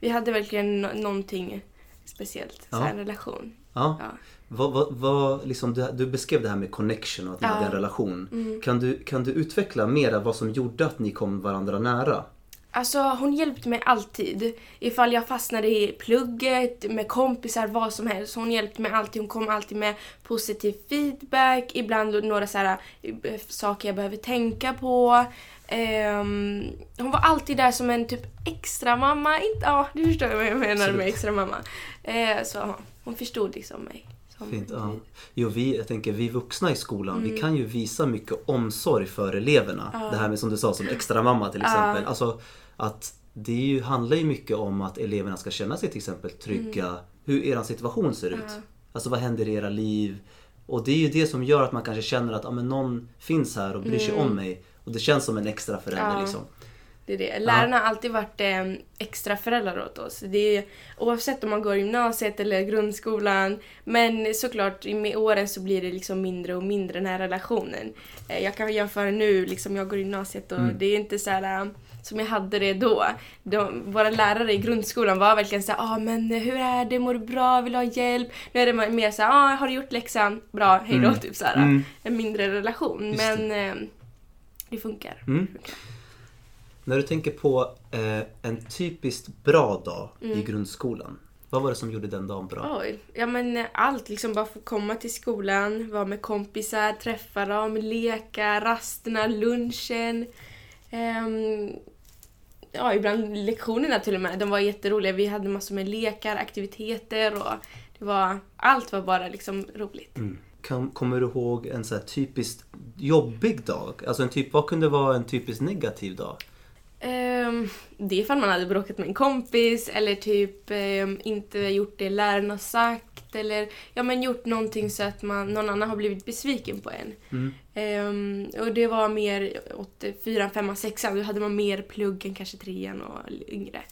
vi hade verkligen no- någonting speciellt, så Ja. en relation. Ja. Ja. Vad, vad, vad, liksom, du, du beskrev det här med connection och att ni Ja. hade en relation. Mm. Kan, du, kan du utveckla mer vad som gjorde att ni kom varandra nära? Alltså hon hjälpte mig alltid. Ifall jag fastnade i plugget, med kompisar, vad som helst. Hon hjälpte mig alltid. Hon kom alltid med positiv feedback. Ibland några så här, eh, saker jag behöver tänka på. Ehm, hon var alltid där som en typ extra mamma. Inte, ja, du förstår vad jag menar Absolut. med extra mamma. Eh, så ja, hon förstod liksom mig. Fint, ja. Jo, vi, jag tänker, vi vuxna i skolan, Mm. vi kan ju visa mycket omsorg för eleverna. Ja. Det här med som du sa, som extra mamma till Ja. exempel. Alltså, att det ju, handlar ju mycket om att eleverna ska känna sig till exempel trygga. Hur er situation ser ut. Mm. Alltså vad händer i era liv? Och det är ju det som gör att man kanske känner att ja, men någon finns här och bryr sig om mig. Och det känns som en extra förälder Mm. Ja. liksom. Det är det. Lärarna har alltid varit eh, extra föräldrar åt oss. Det är, oavsett om man går gymnasiet eller grundskolan. Men såklart, med åren så blir det liksom mindre och mindre den här relationen. Eh, jag kan jämföra nu, liksom jag går i gymnasiet och Mm. det är inte så här eh, som jag hade det då. De, våra lärare i grundskolan var verkligen så ah, men hur är det, mår du bra, vill du ha hjälp? Nu är det mer så ah, har du gjort läxan? Bra, hejdå, Mm. typ så här. Mm. En mindre relation. Just men eh, det funkar. Mm. funkar. När du tänker på eh, en typiskt bra dag i Mm. grundskolan. Vad var det som gjorde den dagen bra? Oj. Ja men eh, allt. Liksom bara få komma till skolan, vara med kompisar, träffa dem, leka, rasterna, lunchen. Ehm, ja, ibland lektionerna till och med. De var jätteroliga. Vi hade massor med lekar, aktiviteter och det var, allt var bara liksom roligt. Mm. Kan, kommer du ihåg en så här typiskt jobbig dag? Alltså en typ, vad kunde vara en typiskt negativ dag? Um, det är ifall man hade bråkat med en kompis eller typ ehm, inte gjort det läraren har sagt. Sagt eller ja, men gjort någonting så att man, någon annan har blivit besviken på en. Mm. Ehm, och det var mer åt fyran, femman, sexan. Då hade man mer plugg än kanske trean och yngre.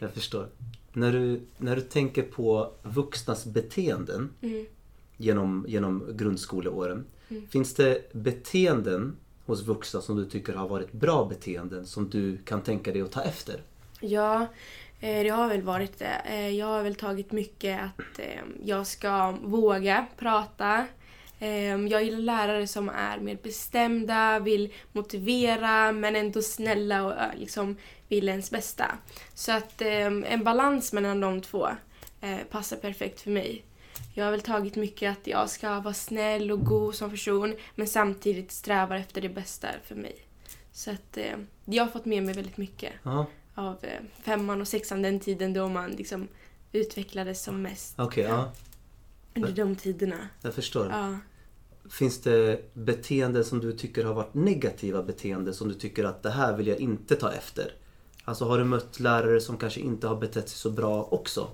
Jag förstår. När du, när du tänker på vuxnas beteenden Mm. genom, genom grundskoleåren. Mm. Finns det beteenden hos vuxna som du tycker har varit bra beteenden som du kan tänka dig att ta efter? Ja, Eh, det har väl varit det. Eh, jag har väl tagit mycket att ehm, jag ska våga prata. Ehm, jag gillar lärare som är mer bestämda, vill motivera men ändå snälla och eh, liksom vill ens bästa. Så att ehm, en balans mellan de två passar perfekt för mig. Jag har väl tagit mycket att jag ska vara snäll och god som person men samtidigt strävar efter det bästa för mig. Så att jag har fått med mig väldigt mycket Aha av eh, femman och sexan, den tiden då man liksom utvecklades som mest. okej. ja, Under de tiderna. jag förstår. Ja. Finns det beteenden som du tycker har varit negativa beteenden som du tycker att det här vill jag inte ta efter? Alltså har du mött lärare som kanske inte har betett sig så bra också?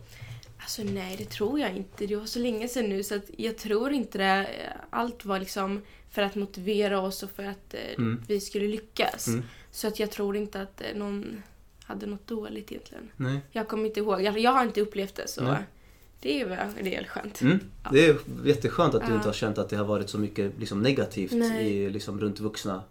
Alltså nej, det tror jag inte. Det var så länge sedan nu så att jag tror inte det. Allt var liksom för att motivera oss och för att eh, Mm. vi skulle lyckas. Mm. Så att jag tror inte att eh, någon hade något dåligt egentligen. Nej. Jag kommer inte ihåg. Jag, jag har inte upplevt det så Nej. det är väl det är skönt. Mm. Det är jätteskönt att du Ja. inte har känt att det har varit så mycket liksom, negativt Nej. i, liksom, runt vuxna.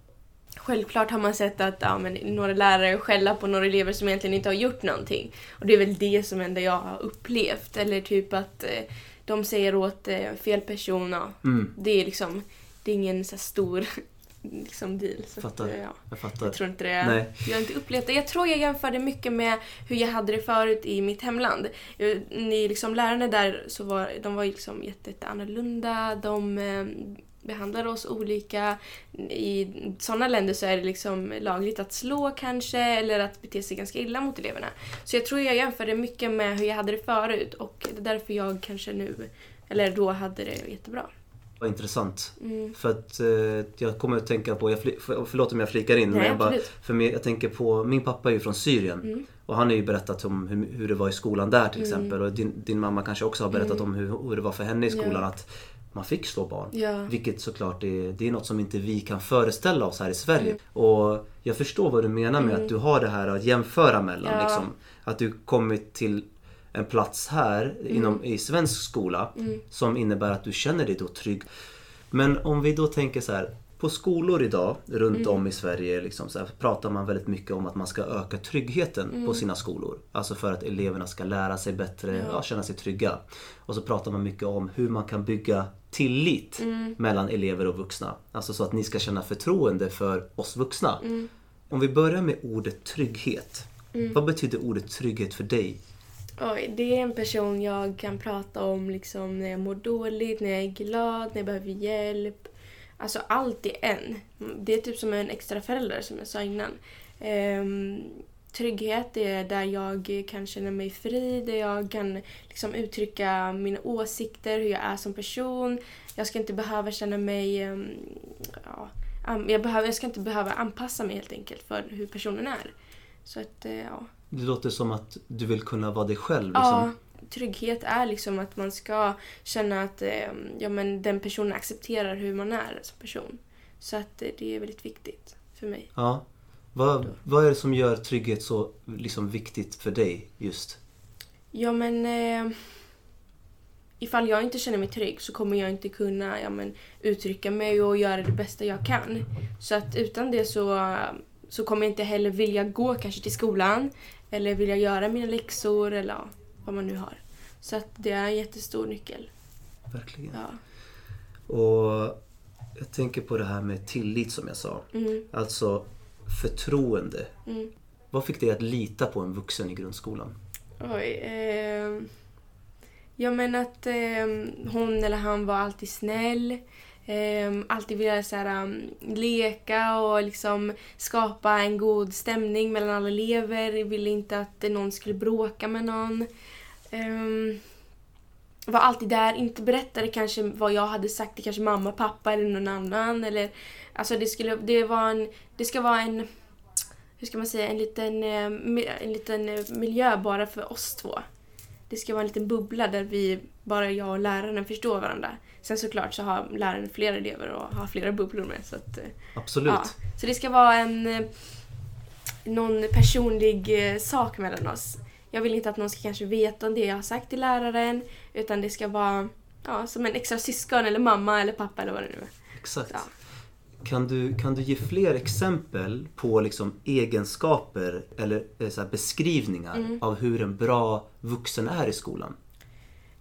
Självklart har man sett att ja, men, några lärare skälla på några elever som egentligen inte har gjort någonting. Och det är väl det som ändå jag har upplevt. Eller typ att eh, de säger åt eh, fel person. Ja, Mm. det är liksom, det är ingen så stor liksom, deal. Så Fattar. Att, eh, ja, Jag fattar. jag tror inte det. Nej. Jag har inte upplevt det. Jag tror jag jämförde mycket med hur jag hade det förut i mitt hemland. Eh, Ni liksom, lärarna där så var, de var liksom jätte, jätte annorlunda. De eh, behandlade oss olika. I sådana länder så är det liksom lagligt att slå kanske eller att bete sig ganska illa mot eleverna. Så jag tror jag jämförde mycket med hur jag hade det förut och det är därför jag kanske nu, eller då hade det jättebra. Vad intressant. Mm. För att eh, jag kommer att tänka på, jag fly, för, förlåt om jag flikar in, men Nej, jag, bara, för mig, jag tänker på, min pappa är ju från Syrien. Mm. Och han har ju berättat om hur, hur det var i skolan där till Mm. exempel. Och din, din mamma kanske också har berättat Mm. om hur, hur det var för henne i skolan. Ja. Att man fick slå barn. Ja. Vilket såklart är, det är något som inte vi kan föreställa oss här i Sverige. Mm. Och jag förstår vad du menar med Mm. att du har det här att jämföra mellan. Ja. Liksom, att du kommit till en plats här inom, i svensk skola Mm. som innebär att du känner dig då trygg. Men om vi då tänker så här. På skolor idag runt Mm. om i Sverige liksom så här, pratar man väldigt mycket om att man ska öka tryggheten Mm. på sina skolor. Alltså för att eleverna ska lära sig bättre, Ja. ja. känna sig trygga. Och så pratar man mycket om hur man kan bygga tillit Mm. mellan elever och vuxna. Alltså så att ni ska känna förtroende för oss vuxna. Mm. Om vi börjar med ordet trygghet. Mm. Vad betyder ordet trygghet för dig? Oj, det är en person jag kan prata om liksom, när jag mår dåligt, när jag är glad, när jag behöver hjälp. Alltså allt i en. Det är typ som en extra förälder som jag sa innan. Ehm, trygghet är där jag kan känna mig fri, där jag kan liksom, uttrycka mina åsikter, hur jag är som person. Jag ska inte behöva känna mig... Ehm, ja, jag, behöver, jag ska inte behöva anpassa mig helt enkelt för hur personen är. Så att, eh, ja. Det låter som att du vill kunna vara dig själv. Liksom. Ja, trygghet är liksom att man ska känna att eh, ja, men den personen accepterar hur man är som person. Så att eh, det är väldigt viktigt för mig. Ja. Vad, vad är det som gör trygghet så liksom, viktigt för dig just? Ja men eh, ifall jag inte känner mig trygg så kommer jag inte kunna ja, men, uttrycka mig och göra det bästa jag kan. Så att utan det så, så kommer jag inte heller vilja gå kanske till skolan eller vilja göra mina läxor eller ja, vad man nu har. Så att det är en jättestor nyckel. Verkligen. Ja. Och jag tänker på det här med tillit som jag sa. Mm, Alltså förtroende. mm. Vad fick dig att lita på en vuxen i grundskolan? Oj. Eh, ja men att eh, hon eller han var alltid snäll. Ehm, alltid vilja så här, um, leka och liksom skapa en god stämning mellan alla elever. Ville inte att någon skulle bråka med någon. Um, var alltid där, inte berättade kanske vad jag hade sagt till kanske mamma, pappa eller någon annan. Eller, alltså det, skulle, det, var en, det ska vara en hur ska man säga, en liten, en liten eh, miljö bara för oss två. det ska vara en liten bubbla där vi, bara jag och läraren förstår varandra. Sen såklart så har läraren flera elever och har flera bubblor med. Så, att, eh, Absolut. ja. så det ska vara en eh, någon personlig eh, sak mellan oss. Jag vill inte att någon ska kanske veta om det jag har sagt till läraren. Utan det ska vara ja, som en extra syskon eller mamma eller pappa eller vad det nu är. Exakt. Ja. Kan, du, kan du ge fler exempel på liksom egenskaper eller så beskrivningar Mm. av hur en bra vuxen är i skolan?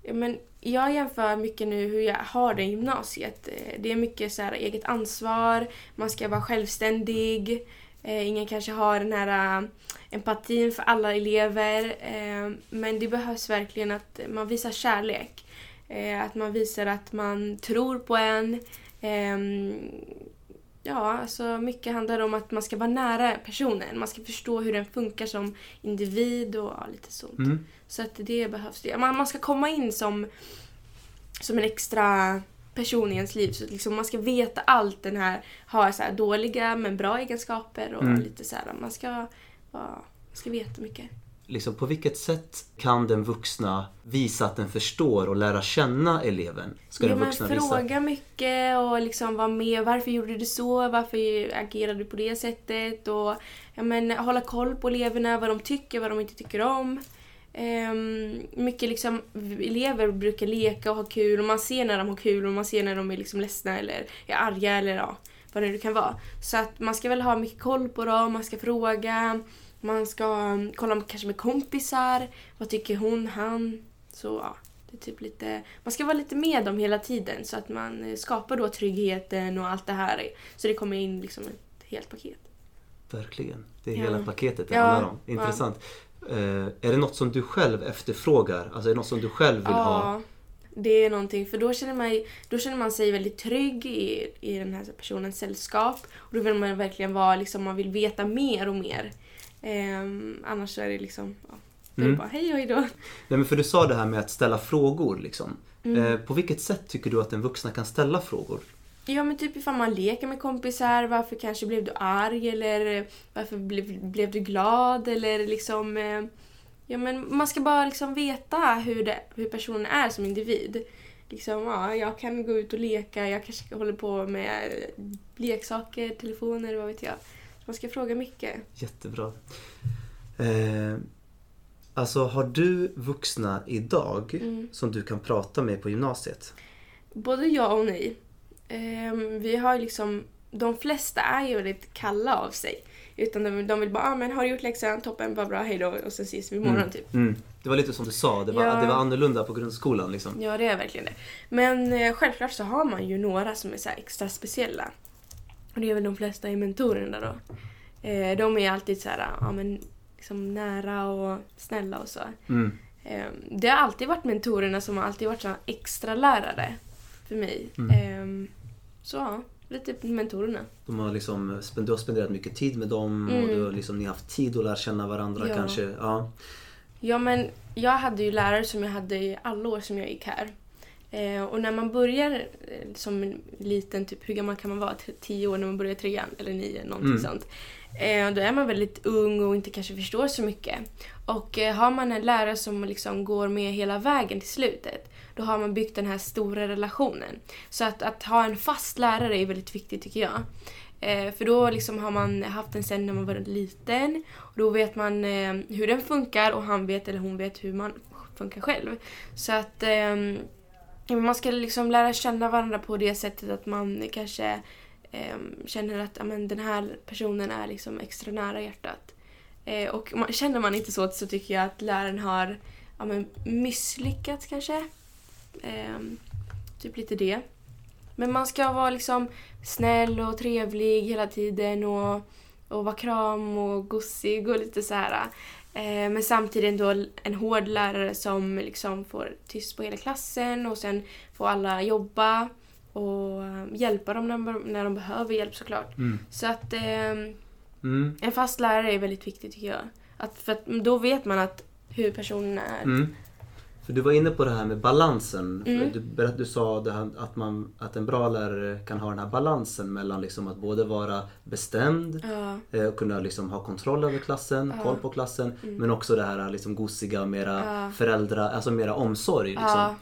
Ja, men jag jämför mycket nu hur jag har det i gymnasiet. Eh, det är mycket så här eget ansvar, man ska vara självständig. Eh, ingen kanske har den här eh, empatin för alla elever. Eh, men det behövs verkligen att man visar kärlek. Eh, att man visar att man tror på en. Eh, Ja, alltså mycket handlar om att man ska vara nära personen. Man ska förstå hur den funkar som individ och ja, lite sånt. Mm. Så att det behövs. Man, man ska komma in som, som en extra person i ens liv. Så liksom man ska veta allt den här, ha så här dåliga men bra egenskaper och Mm. lite så här. Man ska, vara, man ska veta mycket. Liksom, på vilket sätt kan den vuxna visa att den förstår och lära känna eleven? Ska Ja, den men vuxna visa? fråga mycket och liksom vara med. Varför gjorde du så? Varför agerade du på det sättet? Och ja, men, hålla koll på eleverna, vad de tycker, vad de inte tycker om. Ehm, mycket liksom, elever brukar leka och ha kul och man ser när de har kul och man ser när de är liksom ledsna eller är arga eller ja, vad det nu kan vara. Så att man ska väl ha mycket koll på dem, man ska fråga, man ska mm, kolla kanske med kompisar. Vad tycker hon, han? Så ja, det är typ lite, man ska vara lite med dem hela tiden så att man eh, skapar då tryggheten och allt det här. Så det kommer in liksom ett helt paket. Verkligen. Det är Ja. hela paketet det Ja, handlar om. ja. Intressant. Eh, är det något som du själv efterfrågar? Alltså är det något som du själv vill ha? det är någonting. För då känner, man, då känner man sig väldigt trygg i, i den här personens sällskap. Och då vill man verkligen vara, liksom, man vill veta mer och mer. Ehm, annars så är det liksom, ja, är det Mm. bara hej och hej då. Nej, men för du sa det här med att ställa frågor. Liksom. Mm. Eh, på vilket sätt tycker du att den vuxna kan ställa frågor? Ja men typ ifall man leker med kompisar, varför kanske blev du arg eller eh, varför blev, blev du glad eller liksom... eh, Ja men man ska bara liksom veta hur, det, hur personen är som individ. Liksom, ja, jag kan gå ut och leka, jag kanske håller på med leksaker, telefoner, vad vet jag. Man ska fråga mycket. Jättebra. Eh, alltså har du vuxna idag Mm. som du kan prata med på gymnasiet? Både ja och nej. Ehm, vi har liksom, de flesta är ju väldigt kalla av sig. Utan de, de vill bara, ah, men har du gjort läxan? Toppen, vad bra, hej då. Och sen ses vi imorgon Mm. typ. Mm. Det var lite som du sa, det var, Ja. det var annorlunda på grundskolan. Liksom. Ja, det är verkligen det. Men eh, självklart så har man ju några som är så extra speciella. Och det är väl de flesta i mentorerna då. Eh, de är alltid så här, ja men liksom nära och snälla och så. Mm. Eh, det har alltid varit mentorerna som har alltid varit så extra lärare för mig. Mm. Eh, så ja, lite mentorerna. De har liksom, du har spenderat mycket tid med dem och Mm. du har liksom, ni har haft tid att lära känna varandra Ja. kanske. Ja. Ja, men jag hade ju lärare som jag hade i alla år som jag gick här. Eh, och när man börjar eh, som en liten, typ hur gammal kan man vara? Tio år när man börjar trean eller nio, någonting Mm. sånt. Eh, då är man väldigt ung och inte kanske förstår så mycket. Och eh, har man en lärare som liksom går med hela vägen till slutet, då har man byggt den här stora relationen. Så att, att ha en fast lärare är väldigt viktigt tycker jag. Eh, för då liksom har man haft den sen när man var liten. Och då vet man eh, hur den funkar och han vet eller hon vet hur man funkar själv. Så att ehm, man ska liksom lära känna varandra på det sättet att man kanske eh, känner att amen, den här personen är liksom extra nära hjärtat. Eh, och man, känner man inte så så tycker jag att läraren har amen, misslyckats kanske. Eh, typ lite det. Men man ska vara liksom snäll och trevlig hela tiden och, och vara kram och gossig och lite så här. Eh, men samtidigt ändå en hård lärare som liksom får tyst på hela klassen och sen får alla jobba och eh, hjälpa dem när, när de behöver hjälp såklart. Mm. Så att ehm, Mm. en fast lärare är väldigt viktigt tycker jag. Att, för att då vet man att hur personen är. Mm. För du var inne på det här med balansen. Mm. Du, du sa det här, att, man, att en bra lärare kan ha den här balansen mellan liksom att både vara bestämd Ja. eh, och kunna liksom ha kontroll över klassen, koll på klassen. Men också det här liksom gosiga, mera Mm. Ja. föräldrar, alltså mera omsorg. Liksom. Ja,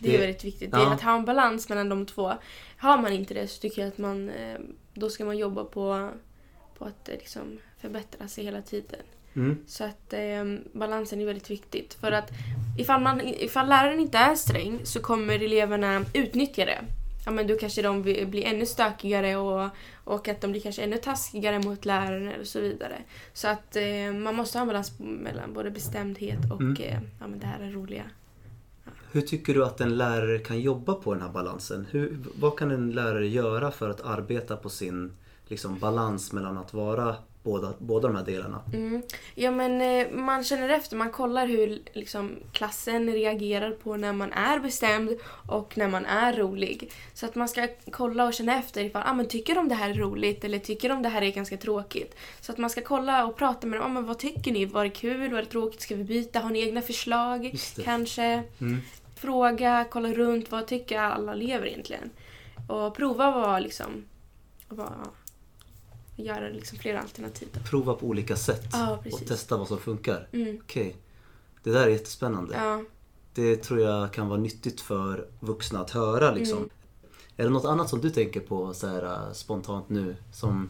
det är Det- väldigt viktigt. Det ja. är att ha en balans mellan de två. Har man inte det så tycker jag att man, eh, då ska man jobba på, på att eh, liksom förbättra sig hela tiden. Mm. Så att eh, balansen är väldigt viktigt. För att ifall, man, ifall läraren inte är sträng så kommer eleverna utnyttja det. Ja, men då kanske de blir ännu stökigare och, och att de blir kanske ännu taskigare mot läraren och så vidare. Så att eh, man måste ha en balans mellan både bestämdhet och Mm. eh, ja, men det här är roliga. Hur tycker du att en lärare kan jobba på den här balansen? Hur, vad kan en lärare göra för att arbeta på sin liksom, balans mellan att vara båda, båda de här delarna? Mm. Ja men eh, man känner efter, man kollar hur liksom, klassen reagerar på när man är bestämd och när man är rolig. Så att man ska kolla och känna efter ifall, ah, men tycker de det här är roligt eller tycker de det här är ganska tråkigt. Så att man ska kolla och prata med dem, ah, men vad tycker ni? Var det kul? Var det tråkigt? Ska vi byta? Har ni egna förslag? Kanske? Mm. Fråga, kolla runt, vad tycker alla elever egentligen? Och prova vad liksom, vad, göra liksom flera alternativ. då. Prova på olika sätt Ja, och testa vad som funkar. Mm. Okej. Det där är jättespännande. Ja. Det tror jag kan vara nyttigt för vuxna att höra liksom. Mm. Är det något annat som du tänker på så här, äh, spontant nu som,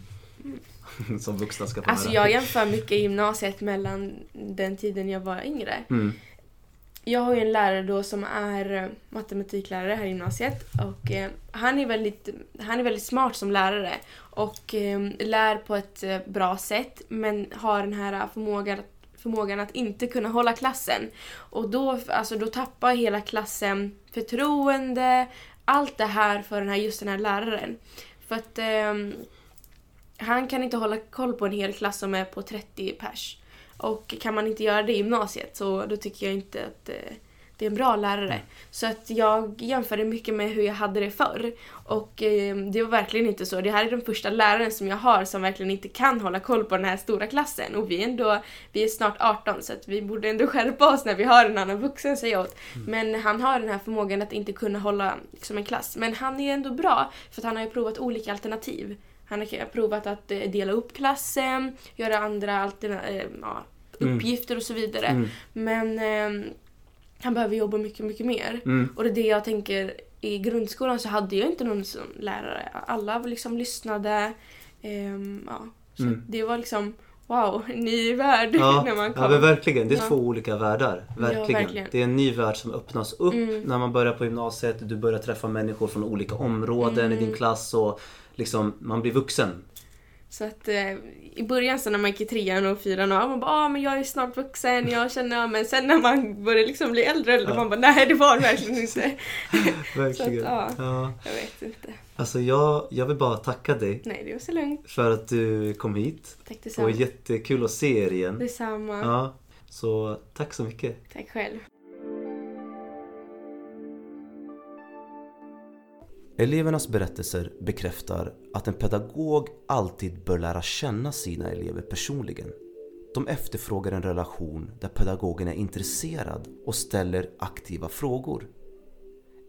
[LAUGHS] som vuxna ska få Mm. Alltså höra? jag jämför mycket i gymnasiet mellan den tiden jag var yngre. Mm. Jag har ju en lärare då som är eh, matematiklärare här i gymnasiet och eh, han, är väldigt, han är väldigt smart som lärare och eh, lär på ett eh, bra sätt men har den här förmågan, förmågan att inte kunna hålla klassen. Och då, alltså, då tappar hela klassen förtroende, allt det här för den här, just den här läraren. För att eh, han kan inte hålla koll på en hel klass som är på 30 pers. Och kan man inte göra det i gymnasiet så då tycker jag inte att eh, det är en bra lärare. Så att jag jämförde mycket med hur jag hade det förr. Och eh, det var verkligen inte så. Det här är den första läraren som jag har som verkligen inte kan hålla koll på den här stora klassen. Och vi är ändå, vi är snart 18 så att vi borde ändå skärpa oss när vi har en annan vuxen säger jag åt. Men han har den här förmågan att inte kunna hålla liksom, en klass. Men han är ändå bra för att han har ju provat olika alternativ. Han har provat att eh, dela upp klassen, göra andra alterna- eh, ja, Mm. uppgifter och så vidare. Mm. Men eh, han behöver jobba mycket, mycket mer. Mm. Och det är det jag tänker, i grundskolan så hade jag inte någon som lärare. Alla liksom lyssnade. ehm, ja. Så Mm. det var liksom, wow, ny värld Ja, [LAUGHS] när man ja kom. men verkligen. Det är Ja. två olika världar. Verkligen. verkligen. Det är en ny värld som öppnas upp Mm. när man börjar på gymnasiet. Du börjar träffa människor från olika områden i Mm. din klass och liksom, man blir vuxen. Så att eh, i början så när man gick i trean och fyran och man bara ah, men jag är snart vuxen, jag känner, ja, men sen när man börjar liksom bli äldre, äldre Ja. man bara nej det var det verkligen inte. Verkligen. [LAUGHS] Så att, ja. Jag vet inte. Alltså jag, jag vill bara tacka dig Nej det var så lugnt. för att du kom hit. Tack Och detsamma. jättekul att se er igen. Detsamma. Ja, så tack så mycket. Tack själv. Elevernas berättelser bekräftar att en pedagog alltid bör lära känna sina elever personligen. De efterfrågar en relation där pedagogen är intresserad och ställer aktiva frågor.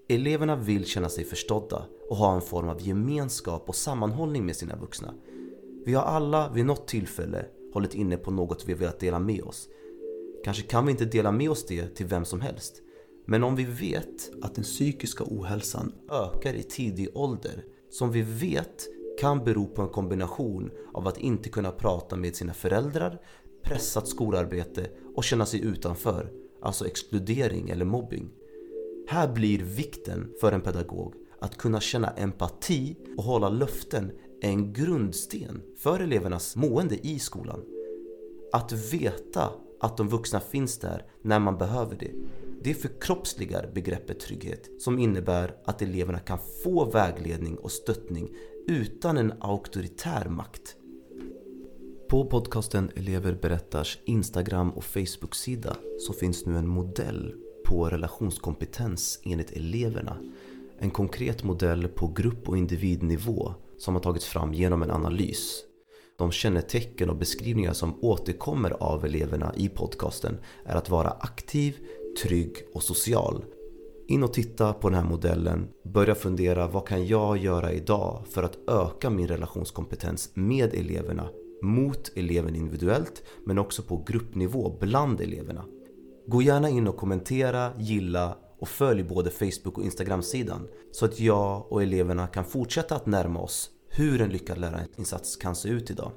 Eleverna vill känna sig förstådda och ha en form av gemenskap och sammanhållning med sina vuxna. Vi har alla vid något tillfälle hållit inne på något vi velat dela med oss. Kanske kan vi inte dela med oss det till vem som helst. Men om vi vet att den psykiska ohälsan ökar i tidig ålder, som vi vet kan bero på en kombination av att inte kunna prata med sina föräldrar, pressat skolarbete och känna sig utanför, alltså exkludering eller mobbing. Här blir vikten för en pedagog att kunna känna empati och hålla löften en grundsten för elevernas mående i skolan. Att veta att de vuxna finns där när man behöver det. Det förkroppsligar begreppet trygghet som innebär att eleverna kan få vägledning och stöttning utan en auktoritär makt. På podcasten Elever berättars Instagram och Facebook-sida så finns nu en modell på relationskompetens enligt eleverna. En konkret modell på grupp och individnivå som har tagits fram genom en analys. De kännetecken och beskrivningar som återkommer av eleverna i podcasten är att vara aktiv, trygg och social. In och titta på den här modellen. Börja fundera vad kan jag göra idag för att öka min relationskompetens med eleverna mot eleven individuellt men också på gruppnivå bland eleverna. Gå gärna in och kommentera, gilla och följ både Facebook och Instagram-sidan så att jag och eleverna kan fortsätta att närma oss hur en lyckad lärarinsats kan se ut idag.